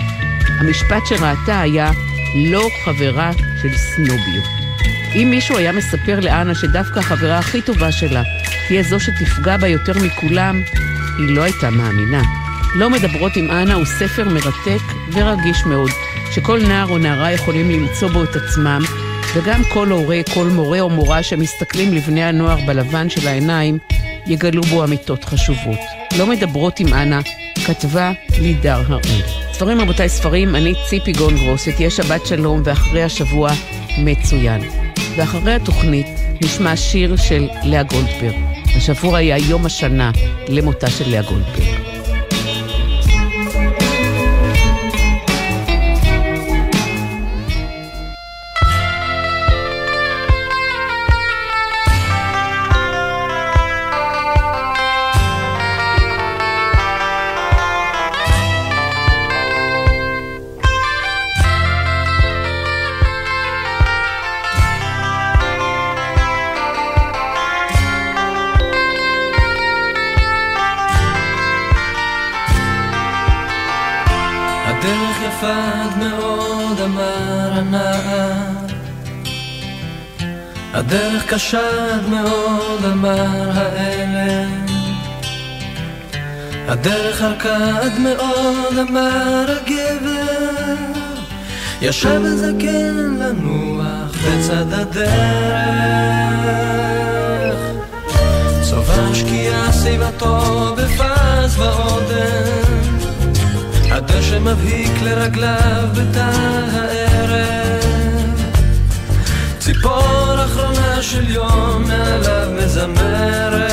המשפט שראתה היה לא חברה של סנוביות. אם מישהו היה מספר לאנה שדווקא החברה הכי טובה שלה תהיה זו שתפגע בה יותר מכולם, היא לא הייתה מאמינה. לא מדברות עם אנה הוא ספר מרתק ורגיש מאוד, שכל נער או נערה יכולים למצוא בו את עצמם, וגם כל הורה, כל מורה או מורה שמסתכלים לבני הנוער בלבן של העיניים, יגלו בו אמיתות חשובות. לא מדברות עם אנה, כתבה לידר הראל. ספרים רבותיי ספרים, אני ציפי גונגרוס, תהיה שבת שלום ואחרי השבוע מצוין. ואחרי התוכנית נשמע שיר של לאה גולדברג. השבוע היה יום השנה למותה של לאה גולדברג. הדרך קשה מאוד, אמר האלה. הדרך ארכה עד מאוד, אמר הגבר. ישב וזקן לנוח בצד הדרך. צובר שקיעה סביבתו בפז ועודן. הדשא מבהיק לרגליו בטל הערב. ציפור אחרונה של יום מעליו מזמרת.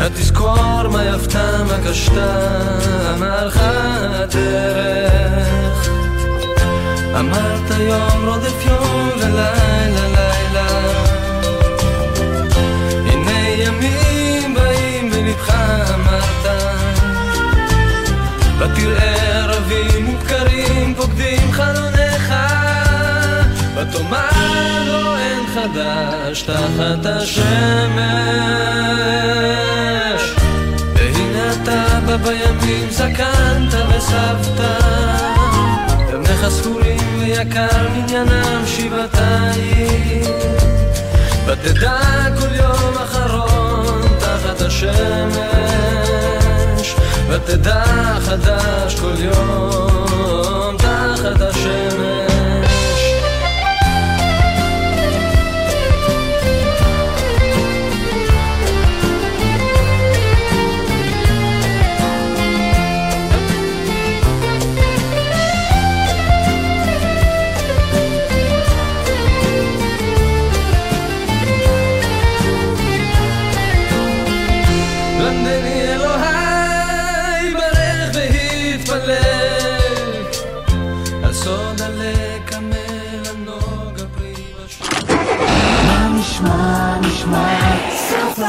התזכור מה יפתה מה קשתה אמרך הדרך. אמרת יום רודף יום ולילה לילה. הנה ימים באים בלבך אמרת. ותראה חדש תחת השמש. והנה אתה בא בימים זקנת וסבתא. ימיך ספורים ויקר מניינם שבעתיים. ותדע כל יום אחרון תחת השמש. ותדע חדש כל יום תחת השמש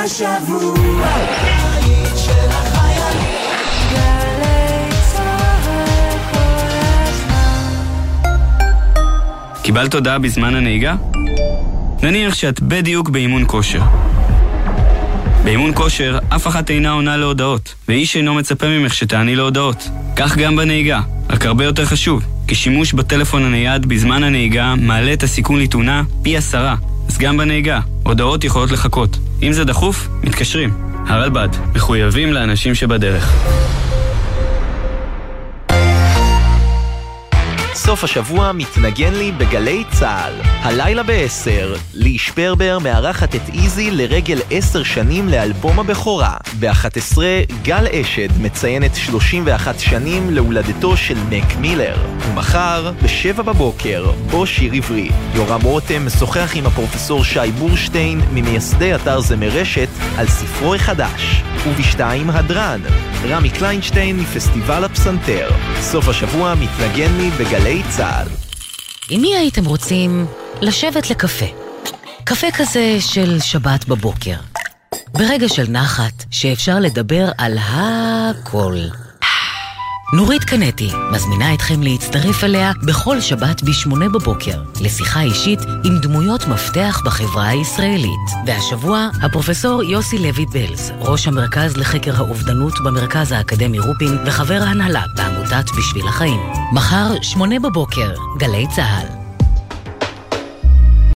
השבוע. קיבלת הודעה בזמן הנהיגה? נניח שאת בדיוק באימון כושר. באימון כושר, אף אחת אינה עונה להודעות, ואיש אינו מצפה ממך שתעני להודעות. כך גם בנהיגה, רק הרבה יותר חשוב, כי שימוש בטלפון הנייד בזמן הנהיגה מעלה את הסיכון לתאונה פי עשרה. אז גם בנהיגה, הודעות יכולות לחכות. אם זה דחוף, מתקשרים. הרלב"ד, מחויבים לאנשים שבדרך. סוף השבוע מתנגן לי בגלי צה"ל. הלילה ב-10, לי שפרבר מארחת את איזי לרגל 10 שנים לאלבום הבכורה. ב-11, גל אשד מציינת 31 שנים להולדתו של נק מילר. ומחר, ב-7 בבוקר, בו שיר עברי. יורם רותם משוחח עם הפרופסור שי בורשטיין, ממייסדי אתר זמר רשת, על ספרו החדש. ובשתיים, הדרן. רמי קליינשטיין מפסטיבל הפסנתר. סוף השבוע מתנגן לי בגלי צה"ל. עם מי הייתם רוצים לשבת לקפה? קפה כזה של שבת בבוקר. ברגע של נחת, שאפשר לדבר על הכל. נורית קנטי מזמינה אתכם להצטרף אליה בכל שבת ב-8 בבוקר לשיחה אישית עם דמויות מפתח בחברה הישראלית. והשבוע, הפרופסור יוסי לוי בלז, ראש המרכז לחקר האובדנות במרכז האקדמי רופין וחבר ההנהלה בעמותת בשביל החיים. מחר, 8 בבוקר, גלי צה"ל.